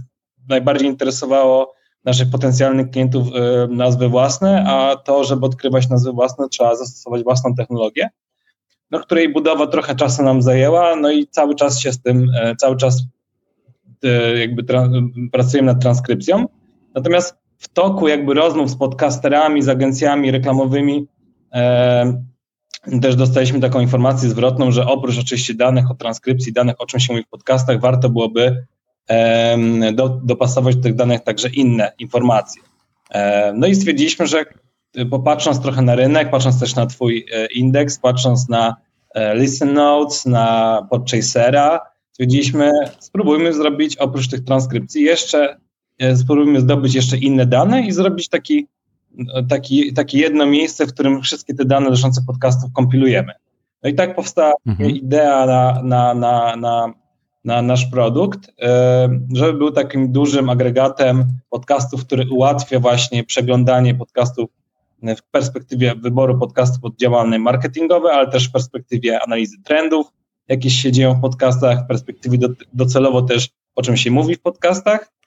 najbardziej interesowało naszych potencjalnych klientów nazwy własne, a to, żeby odkrywać nazwy własne, trzeba zastosować własną technologię, no, której budowa trochę czasu nam zajęła, no i cały czas się z tym, cały czas jakby pracujemy nad transkrypcją. Natomiast w toku jakby rozmów z podcasterami, z agencjami reklamowymi e, też dostaliśmy taką informację zwrotną, że oprócz oczywiście danych o transkrypcji, danych o czym się mówi w podcastach, warto byłoby e, do, dopasować do tych danych także inne informacje. E, no i stwierdziliśmy, że popatrząc trochę na rynek, patrząc też na Twój e, indeks, patrząc na e, Listen Notes, na Podchasera, stwierdziliśmy, spróbujmy zrobić oprócz tych transkrypcji jeszcze spróbujmy zdobyć jeszcze inne dane i zrobić taki, taki, takie jedno miejsce, w którym wszystkie te dane dotyczące podcastów kompilujemy. No i tak powstała mhm. idea na, na, na, na, na nasz produkt, e, żeby był takim dużym agregatem podcastów, który ułatwia właśnie przeglądanie podcastów w perspektywie wyboru podcastów oddziałalne marketingowe, ale też w perspektywie analizy trendów, jakie się dzieją w podcastach, w perspektywie docelowo też o czym się mówi w podcastach E,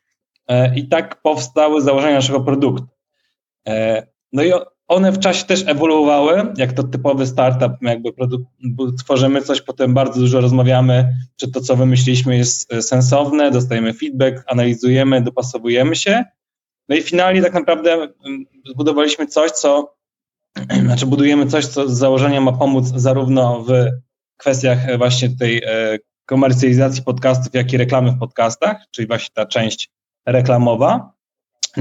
I tak powstały założenia naszego produktu. E, no i one w czasie też ewoluowały, jak to typowy startup, jakby produkt, tworzymy coś, potem bardzo dużo rozmawiamy, czy to, co wymyśliliśmy jest e, sensowne, dostajemy feedback, analizujemy, dopasowujemy się. No i finalnie tak naprawdę mm, zbudowaliśmy coś, co, znaczy budujemy coś, co z założenia ma pomóc zarówno w kwestiach właśnie tej komercjalizacji podcastów, jak i reklamy w podcastach, czyli właśnie ta część reklamowa,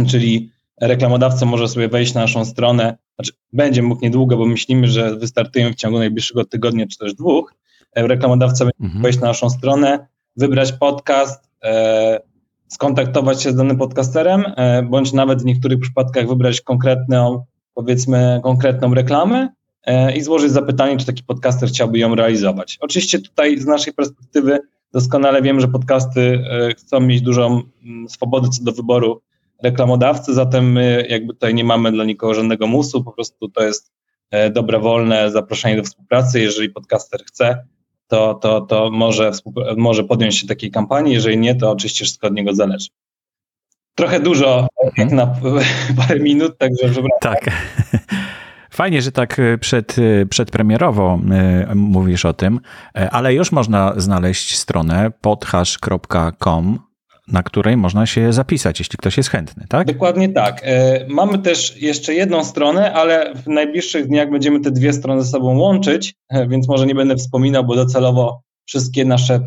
czyli reklamodawca może sobie wejść na naszą stronę, znaczy będzie mógł niedługo, bo myślimy, że wystartujemy w ciągu najbliższego tygodnia czy też dwóch. E, reklamodawca będzie mhm. wejść na naszą stronę, wybrać podcast, e, skontaktować się z danym podcasterem, e, bądź nawet w niektórych przypadkach wybrać konkretną, powiedzmy, konkretną reklamę e, i złożyć zapytanie, czy taki podcaster chciałby ją realizować. Oczywiście tutaj z naszej perspektywy Doskonale wiem, że podcasty e, chcą mieć dużą mm, swobodę co do wyboru reklamodawcy, zatem my jakby tutaj nie mamy dla nikogo żadnego musu, po prostu to jest e, dobre, wolne zaproszenie do współpracy. Jeżeli podcaster chce, to, to, to może, może podjąć się takiej kampanii, jeżeli nie, to oczywiście wszystko od niego zależy. Trochę dużo, mhm. na parę minut, także przepraszam. Tak. Fajnie, że tak e, przed, e, przedpremierowo e, mówisz o tym, ale już można znaleźć stronę podhash.com, na której można się zapisać, jeśli ktoś jest chętny, tak? Dokładnie tak. Mamy też jeszcze jedną stronę, ale w najbliższych dniach będziemy te dwie strony ze sobą łączyć, więc może nie będę wspominał, bo docelowo wszystkie nasze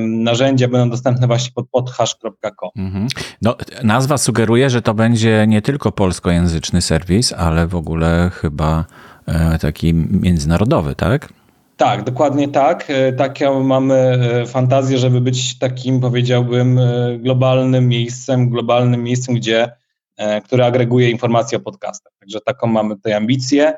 narzędzia będą dostępne właśnie pod podhash.com. Mhm. No, nazwa sugeruje, że to będzie nie tylko polskojęzyczny serwis, ale w ogóle chyba e, taki międzynarodowy, tak? Tak, dokładnie tak. E, taką mamy e, fantazję, żeby być takim, powiedziałbym, globalnym miejscem, globalnym miejscem, gdzie, które agreguje informacje o podcastach. Także taką mamy tutaj ambicję.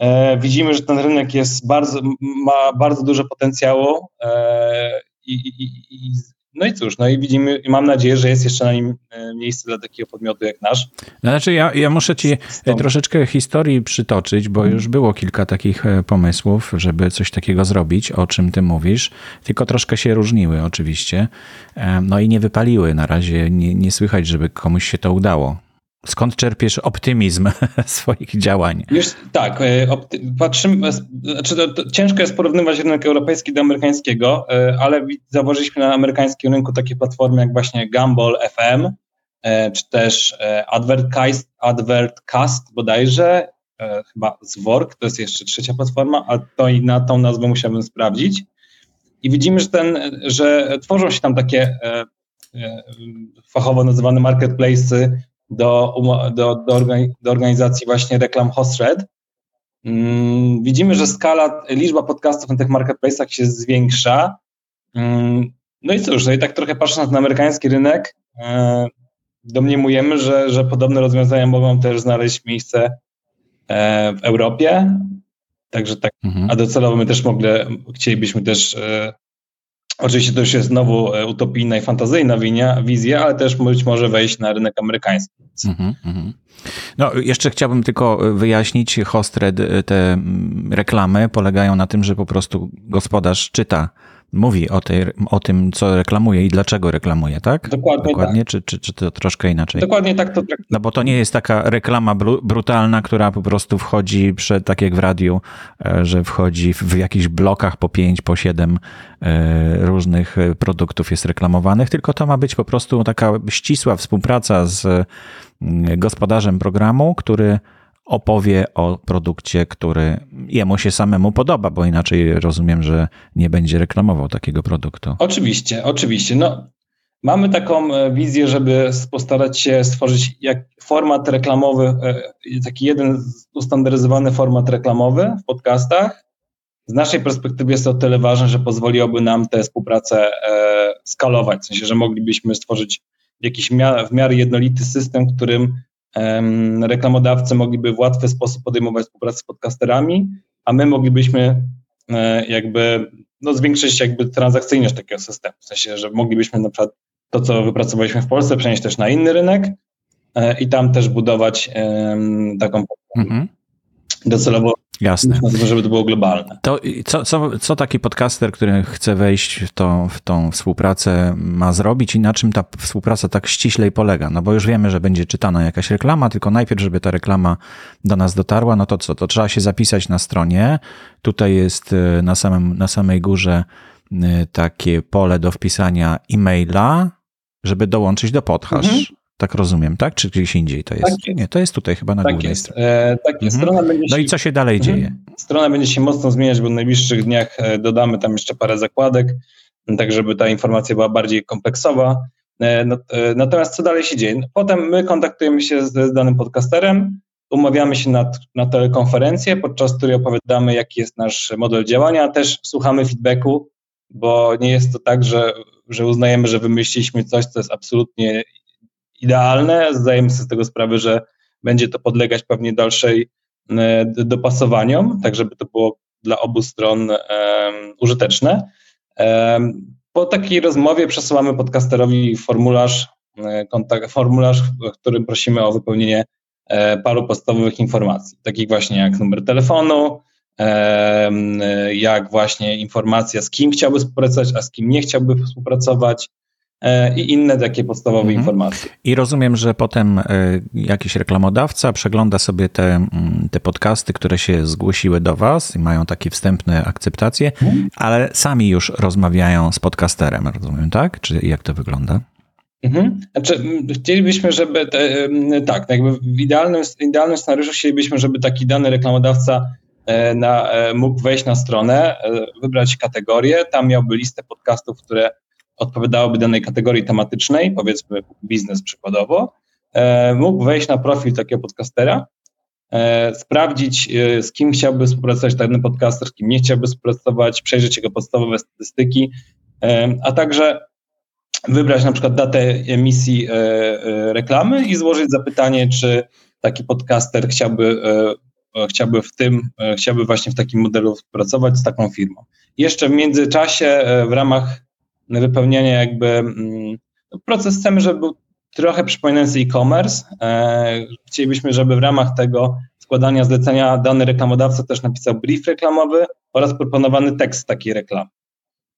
E, widzimy, że ten rynek jest bardzo, ma bardzo dużo potencjału e, i, i, i, no i cóż, no i widzimy, i mam nadzieję, że jest jeszcze na nim e, miejsce dla takiego podmiotu jak nasz. No znaczy ja, ja muszę ci Stąd. troszeczkę historii przytoczyć, bo już było kilka takich pomysłów, żeby coś takiego zrobić, o czym ty mówisz, tylko troszkę się różniły oczywiście, no i nie wypaliły. Na razie nie, nie słychać, żeby komuś się to udało. Skąd czerpiesz optymizm swoich działań? Już, tak, e, patrzymy, e, znaczy to, to ciężko jest porównywać rynek europejski do amerykańskiego, e, ale zauważyliśmy na amerykańskim rynku takie platformy jak właśnie Gumball FM, czy też Advertcast, Advertcast bodajże, chyba Zwork, to jest jeszcze trzecia platforma, a to i na tą nazwę musiałbym sprawdzić. I widzimy, że, ten, że tworzą się tam takie fachowo nazywane marketplace'y, do, do, do, organizacji właśnie reklam HostRed. Mm, widzimy, że skala, liczba podcastów na tych marketplace'ach się zwiększa. Mm, no i cóż, no i tak trochę patrząc na amerykański rynek, e, domniemujemy, że, że podobne rozwiązania mogą też znaleźć miejsce e, w Europie. Także tak, mhm. a docelowo my też mogli, chcielibyśmy też e, Oczywiście to już jest znowu e, utopijna i fantazyjna winia, wizja, ale też być może wejść na rynek amerykański. Mm -hmm. No, jeszcze chciałbym tylko wyjaśnić, Hostred, e, te mm, reklamy polegają na tym, że po prostu gospodarz czyta mówi o, tej, o tym, co reklamuje i dlaczego reklamuje, tak? Dokładnie, Dokładnie tak. Czy, czy, czy to troszkę inaczej? Dokładnie tak to No bo to nie jest taka reklama bru, brutalna, która po prostu wchodzi, przed, tak jak w radiu, e, że wchodzi w jakichś blokach po pięć, po siedem e, różnych e, produktów jest reklamowanych, tylko to ma być po prostu taka ścisła współpraca z mm, gospodarzem programu, który opowie o produkcie, który jemu się samemu podoba, bo inaczej rozumiem, że nie będzie reklamował takiego produktu. Oczywiście, oczywiście. No, mamy taką e, wizję, żeby postarać się stworzyć jak format reklamowy, e, taki jeden ustandaryzowany format reklamowy w podcastach. Z naszej perspektywy jest to tyle ważne, że pozwoliłoby nam tę współpracę e, skalować, w sensie, że moglibyśmy stworzyć jakiś w miarę jednolity system, którym reklamodawcy mogliby w łatwy sposób podejmować współpracę z podcasterami, a my moglibyśmy e, jakby no, zwiększyć jakby transakcyjność takiego systemu. W sensie, że moglibyśmy na przykład to, co wypracowaliśmy w Polsce, przenieść też na inny rynek e, i tam też budować taką mhm. Docelowo Jasne. Żeby to było globalne. To co, co, co taki podcaster, który chce wejść w, to, w tą współpracę ma zrobić i na czym ta współpraca tak ściślej polega? No bo już wiemy, że będzie czytana jakaś reklama, tylko najpierw, żeby ta reklama do nas dotarła, no to co? To trzeba się zapisać na stronie. Tutaj jest e, na, samym, na samej górze e, takie pole do wpisania e-maila, żeby dołączyć do podhash. Mhm. Tak rozumiem, tak? Czy gdzieś indziej to jest? Tak jest. Nie, to jest tutaj chyba na tak górnej stronie. E, tak jest. Mhm. Strona no się... i co się dalej mhm. dzieje? Strona będzie się mocno zmieniać, bo w najbliższych dniach e, dodamy tam jeszcze parę zakładek, tak żeby ta informacja była bardziej kompleksowa. E, no, e, natomiast co dalej się dzieje? No, potem my kontaktujemy się z, z danym podcasterem, umawiamy się na, na telekonferencję, podczas której opowiadamy, jaki jest nasz model działania, też słuchamy feedbacku, bo nie jest to tak, że, że uznajemy, że wymyśliliśmy coś, co jest absolutnie idealne. Zdajemy sobie z tego sprawę, że będzie to podlegać pewnie dalszej e, dopasowaniom, tak żeby to było dla obu stron użyteczne. Po takiej rozmowie przesyłamy podcasterowi formularz, e, kontakt, formularz, w którym prosimy o wypełnienie e, paru podstawowych informacji, takich właśnie jak numer telefonu, jak właśnie informacja, z kim chciałby współpracować, a z kim nie chciałby współpracować, i inne takie podstawowe mhm. informacje. I rozumiem, że potem e, jakiś reklamodawca przegląda sobie te, mm, te podcasty, które się zgłosiły do Was i mają takie wstępne akceptacje, mhm. ale sami już rozmawiają z podcasterem, rozumiem, tak? Czy jak to wygląda? Mhm. Znaczy, chcielibyśmy, żeby te, tak, jakby w idealnym, idealnym scenariuszu chcielibyśmy, żeby taki dany reklamodawca e, na, mógł wejść na stronę, wybrać kategorię, tam miałby listę podcastów, które odpowiadałoby danej kategorii tematycznej, powiedzmy biznes przykładowo, e, mógł wejść na profil takiego podcastera, e, sprawdzić, e, z kim chciałby współpracować dany podcaster, z kim nie chciałby współpracować, przejrzeć jego podstawowe statystyki, a także wybrać na przykład datę emisji reklamy i złożyć zapytanie, czy taki podcaster chciałby, chciałby w tym, chciałby właśnie w takim modelu współpracować z taką firmą. Jeszcze w międzyczasie w ramach wypełnianie jakby mm, proces chcemy, żeby był trochę przypominający e-commerce. E, chcielibyśmy, żeby w ramach tego składania zlecenia dany reklamodawca też napisał brief reklamowy oraz proponowany tekst takiej reklamy.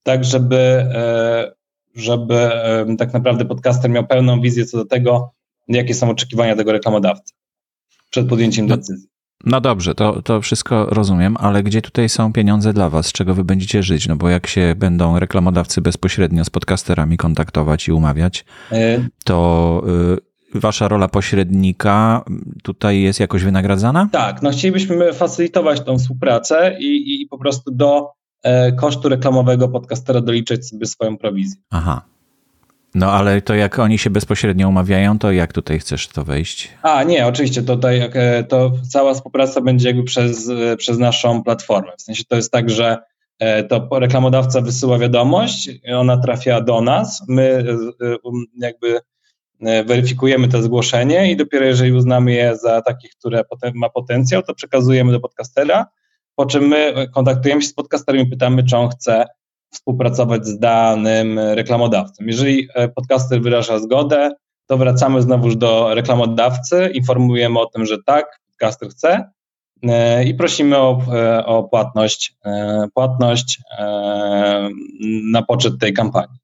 Tak, żeby, e, żeby tak naprawdę podcaster miał pełną wizję co do tego, jakie są oczekiwania tego reklamodawcy przed podjęciem no, decyzji. No dobrze, to, to wszystko rozumiem, ale gdzie tutaj są pieniądze dla Was? Z czego Wy będziecie żyć? No bo jak się będą reklamodawcy bezpośrednio z podcasterami kontaktować i umawiać, e, to y, Wasza rola pośrednika tutaj jest jakoś wynagradzana? Tak, no chcielibyśmy facylitować tą współpracę i, i po prostu do e, kosztu reklamowego podcastera doliczyć sobie swoją prowizję. Aha, no ale to jak oni się bezpośrednio umawiają, to jak tutaj chcesz to wejść? A nie, oczywiście tutaj e, to cała współpraca będzie jakby przez, e, przez naszą platformę. W sensie to jest tak, że e, to reklamodawca wysyła wiadomość, ona trafia do nas, my um, jakby weryfikujemy to zgłoszenie i dopiero jeżeli uznamy je za takie, które ma potencjał, to przekazujemy do podcastera, po czym my kontaktujemy się z podcasterem i pytamy, czy on chce współpracować z danym reklamodawcą. Jeżeli e, podcaster wyraża zgodę, to wracamy znowuż do reklamodawcy, informujemy o tym, że tak, podcaster chce. i prosimy o, o płatność, płatność na poczet tej kampanii.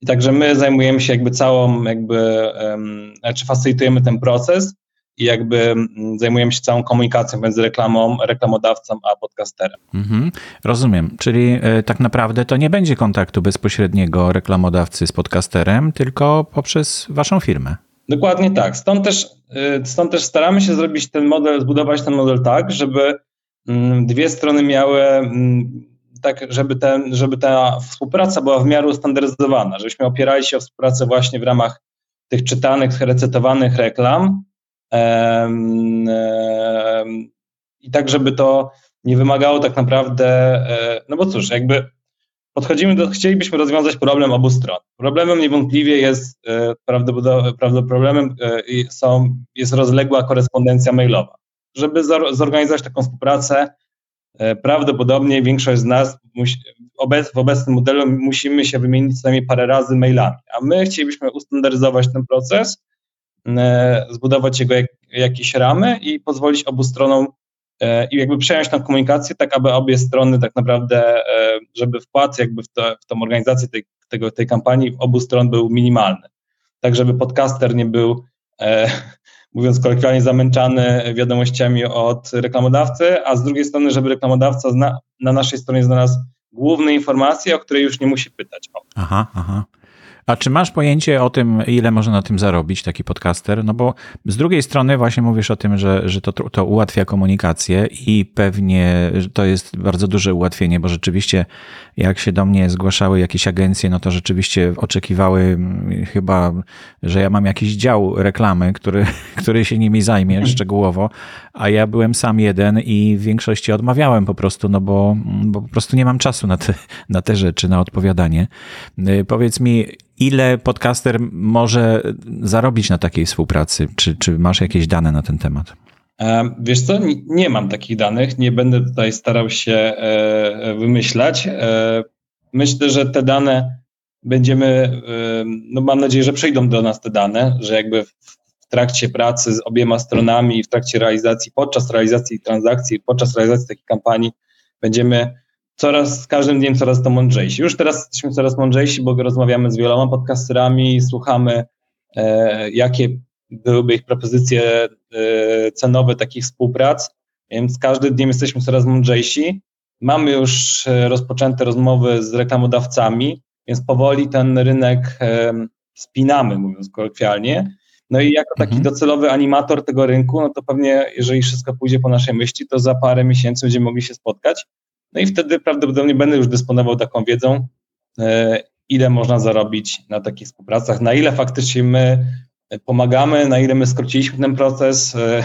I także my zajmujemy się jakby całą, jakby, czy facylitujemy ten proces i jakby mm, zajmujemy się całą komunikacją między reklamą, reklamodawcą a podcasterem. Mhm, rozumiem, czyli e, tak naprawdę to nie będzie kontaktu bezpośredniego reklamodawcy z podcasterem, tylko poprzez waszą firmę. Dokładnie tak. Stąd też, e, stąd też staramy się zrobić ten model, zbudować ten model tak, żeby mm, dwie strony miały mm, tak, żeby, ten, żeby ta współpraca była w miarę ustandaryzowana, żebyśmy opierali się o współpracę właśnie w ramach tych czytanych, recytowanych reklam, i tak, żeby to nie wymagało tak naprawdę, e, no bo cóż, jakby podchodzimy do, chcielibyśmy rozwiązać problem obu stron. Problemem niewątpliwie jest, e, prawdopodobnie problemem e, są, jest rozległa korespondencja mailowa. Żeby zorganizować taką współpracę, prawdopodobnie większość z nas musi, w obecnym modelu musimy się wymienić co najmniej parę razy mailami, a my chcielibyśmy ustandaryzować ten proces, zbudować jego jak, jakieś ramy i pozwolić obu stronom e, i jakby przejąć tą komunikację, tak aby obie strony tak naprawdę, e, żeby wkład jakby w, to, w tą organizację tej, tego, tej kampanii obu stron był minimalny. Tak, żeby podcaster nie był, e, mówiąc kolokwialnie, zamęczany wiadomościami od reklamodawcy, a z drugiej strony, żeby reklamodawca zna, na naszej stronie znalazł główne informacje, o które już nie musi pytać. Aha, aha. A czy masz pojęcie o tym, ile można na tym zarobić taki podcaster? No bo z drugiej strony właśnie mówisz o tym, że, że to, to ułatwia komunikację i pewnie to jest bardzo duże ułatwienie, bo rzeczywiście jak się do mnie zgłaszały jakieś agencje, no to rzeczywiście oczekiwały mm, chyba, że ja mam jakiś dział reklamy, który, który się nimi zajmie szczegółowo, a ja byłem sam jeden i w większości odmawiałem po prostu, no bo, bo po prostu nie mam czasu na te, na te rzeczy, na odpowiadanie. Y, powiedz mi, ile podcaster może zarobić na takiej współpracy? Czy, czy masz jakieś dane na ten temat? E, wiesz co, nie mam takich danych, nie będę tutaj starał się e, wymyślać. E, myślę, że te dane będziemy, no mam nadzieję, że przyjdą do nas te dane, że jakby w trakcie pracy z obiema stronami, w trakcie realizacji, podczas realizacji transakcji, podczas realizacji takiej kampanii będziemy coraz, z każdym dniem coraz to mądrzejsi. Już teraz jesteśmy coraz mądrzejsi, bo rozmawiamy z wieloma podcasterami, słuchamy, e, jakie byłyby ich propozycje e, cenowe takich współprac, więc każdym dniem jesteśmy coraz mądrzejsi. Mamy już e, rozpoczęte rozmowy z reklamodawcami, więc powoli ten rynek e, spinamy, mówiąc kolokwialnie. No i jako taki mhm. docelowy animator tego rynku, no to pewnie, jeżeli wszystko pójdzie po naszej myśli, to za parę miesięcy będziemy mogli się spotkać no i wtedy prawdopodobnie będę już dysponował taką wiedzą, e, ile można zarobić na takich współpracach, na ile faktycznie my pomagamy, na ile my skróciliśmy ten proces. E,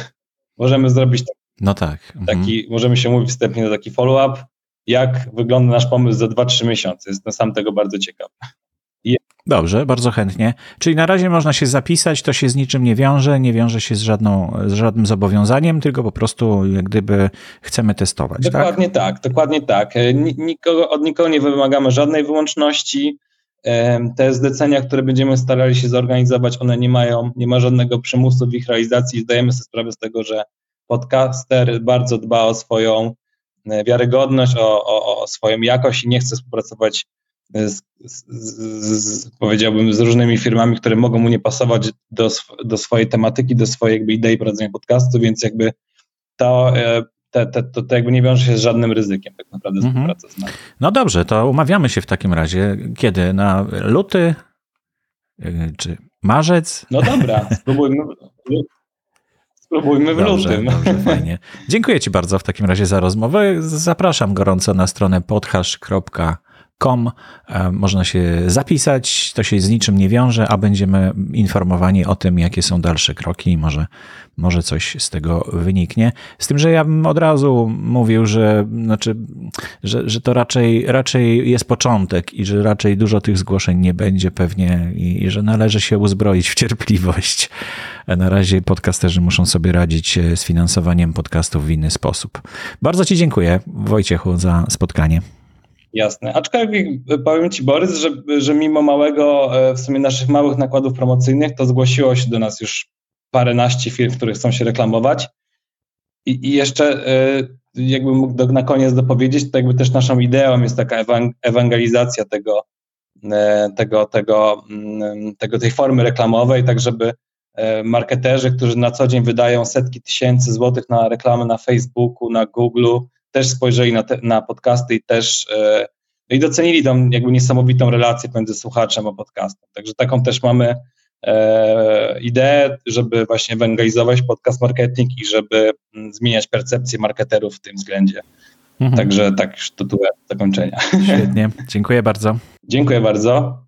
możemy zrobić taki, no tak. Mhm. taki możemy się mówić wstępnie na taki follow-up, jak wygląda nasz pomysł za 2-3 miesiące. Jestem sam tego bardzo ciekaw. Dobrze, bardzo chętnie. Czyli na razie można się zapisać, to się z niczym nie wiąże, nie wiąże się z, żadną, z żadnym zobowiązaniem, tylko po prostu jak gdyby chcemy testować. Tak? Dokładnie tak, tak dokładnie tak. E, nikogo, od nikogo nie wymagamy żadnej wyłączności. E, te zlecenia, które będziemy starali się zorganizować, one nie mają, nie ma żadnego przymusu w ich realizacji. Zdajemy sobie sprawę z tego, że podcaster bardzo dba o swoją e, wiarygodność, o, o, o swoją jakość i nie chce współpracować z, z, z, powiedziałbym, z różnymi firmami, które mogą mu nie pasować do, do swojej tematyki, do swojej jakby idei prowadzenia podcastu, więc jakby to, e, te, te, to, to jakby nie wiąże się z żadnym ryzykiem tak naprawdę współpraca z nami. No dobrze, to umawiamy się w takim razie. Kiedy? Na luty e, czy marzec? No dobra, spróbujmy. Spróbujmy w dobrze, lutym. Dobrze, fajnie. Dziękuję Ci bardzo w takim razie za rozmowę. Zapraszam gorąco na stronę podhash.com Com. E, można się zapisać, to się z niczym nie wiąże, a będziemy informowani o tym, jakie są dalsze kroki i może, może coś z tego wyniknie. Z tym, że ja bym od razu mówił, że, znaczy, że, że to raczej, raczej jest początek i że raczej dużo tych zgłoszeń nie będzie pewnie i, i że należy się uzbroić w cierpliwość. Na razie podcasterzy muszą sobie radzić z finansowaniem podcastów w inny sposób. Bardzo Ci dziękuję, Wojciechu, za spotkanie. Jasne. Aczkolwiek powiem Ci, Borys, że, że mimo małego, e, w sumie naszych małych nakładów promocyjnych, to zgłosiło się do nas już paręnaście firm, które chcą się reklamować. I, i jeszcze jakbym mógł do, na koniec dopowiedzieć, to jakby też naszą ideą jest taka ewangelizacja tego, tego, tego, mm, tego, tej formy reklamowej, tak żeby marketerzy, którzy na co dzień wydają setki tysięcy złotych na reklamy na Facebooku, na Google, też spojrzeli na, te, na podcasty i też no i docenili tą jakby niesamowitą relację między słuchaczem a podcastem. Także taką też mamy e, ideę, żeby właśnie ewangelizować podcast marketing i żeby mm, zmieniać percepcję marketerów w tym względzie. Mhm. Także tak już tytułem zakończenia. Świetnie, dziękuję bardzo. Dziękuję bardzo.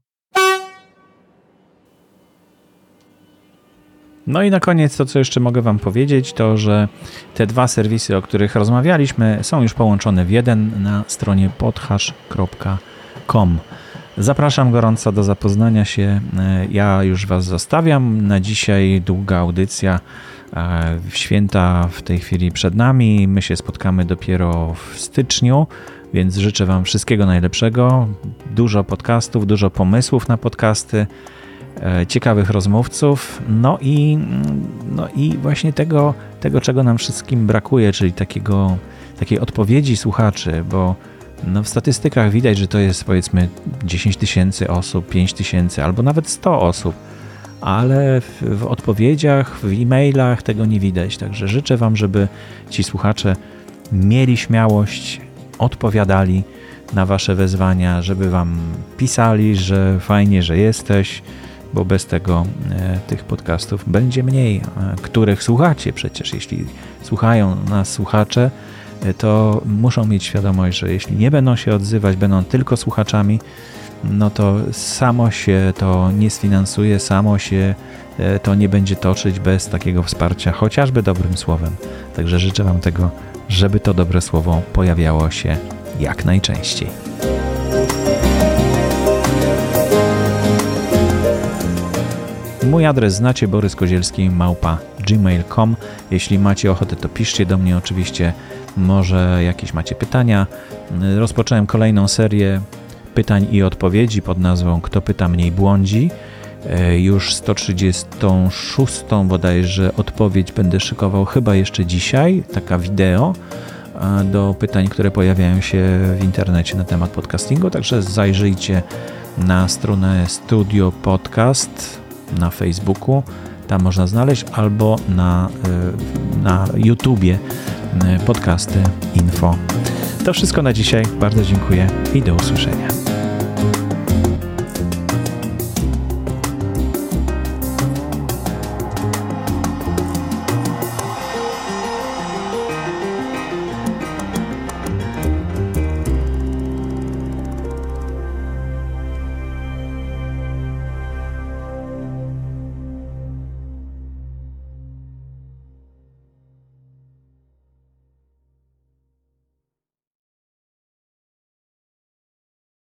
No i na koniec to, co jeszcze mogę Wam powiedzieć, to że te dwa serwisy, o których rozmawialiśmy, są już połączone w jeden na stronie podhash.com. Zapraszam gorąco do zapoznania się. E, ja już Was zostawiam. Na dzisiaj długa audycja. E, święta w tej chwili przed nami. My się spotkamy dopiero w styczniu, więc życzę Wam wszystkiego najlepszego. Dużo podcastów, dużo pomysłów na podcasty. E, ciekawych rozmówców, no i, no i właśnie tego, tego, czego nam wszystkim brakuje, czyli takiego, takiej odpowiedzi słuchaczy, bo no w statystykach widać, że to jest powiedzmy 10 tysięcy osób, 5 tysięcy albo nawet 100 osób, ale w, w odpowiedziach, w e-mailach tego nie widać. Także życzę Wam, żeby ci słuchacze mieli śmiałość, odpowiadali na Wasze wezwania, żeby Wam pisali, że fajnie, że jesteś, bo bez tego e, tych podcastów będzie mniej, e, których słuchacie przecież. Jeśli słuchają nas słuchacze, e, to muszą mieć świadomość, że jeśli nie będą się odzywać, będą tylko słuchaczami, no to samo się to nie sfinansuje, samo się to nie będzie toczyć bez takiego wsparcia, chociażby dobrym słowem. Także życzę Wam tego, żeby to dobre słowo pojawiało się jak najczęściej. Mój adres znacie, Borys Kozielski, małpa gmail.com. Jeśli macie ochotę, to piszcie do mnie oczywiście, może jakieś macie pytania. Rozpocząłem kolejną serię pytań i odpowiedzi pod nazwą Kto pyta mniej błądzi. E, już 136 bodajże odpowiedź będę szykował chyba jeszcze dzisiaj, taka wideo e, do pytań, które pojawiają się w internecie na temat podcastingu, także zajrzyjcie na stronę Studio Podcast na Facebooku, tam można znaleźć, albo na, y, na YouTubie y, podcasty info. To wszystko na dzisiaj. Bardzo dziękuję i do usłyszenia.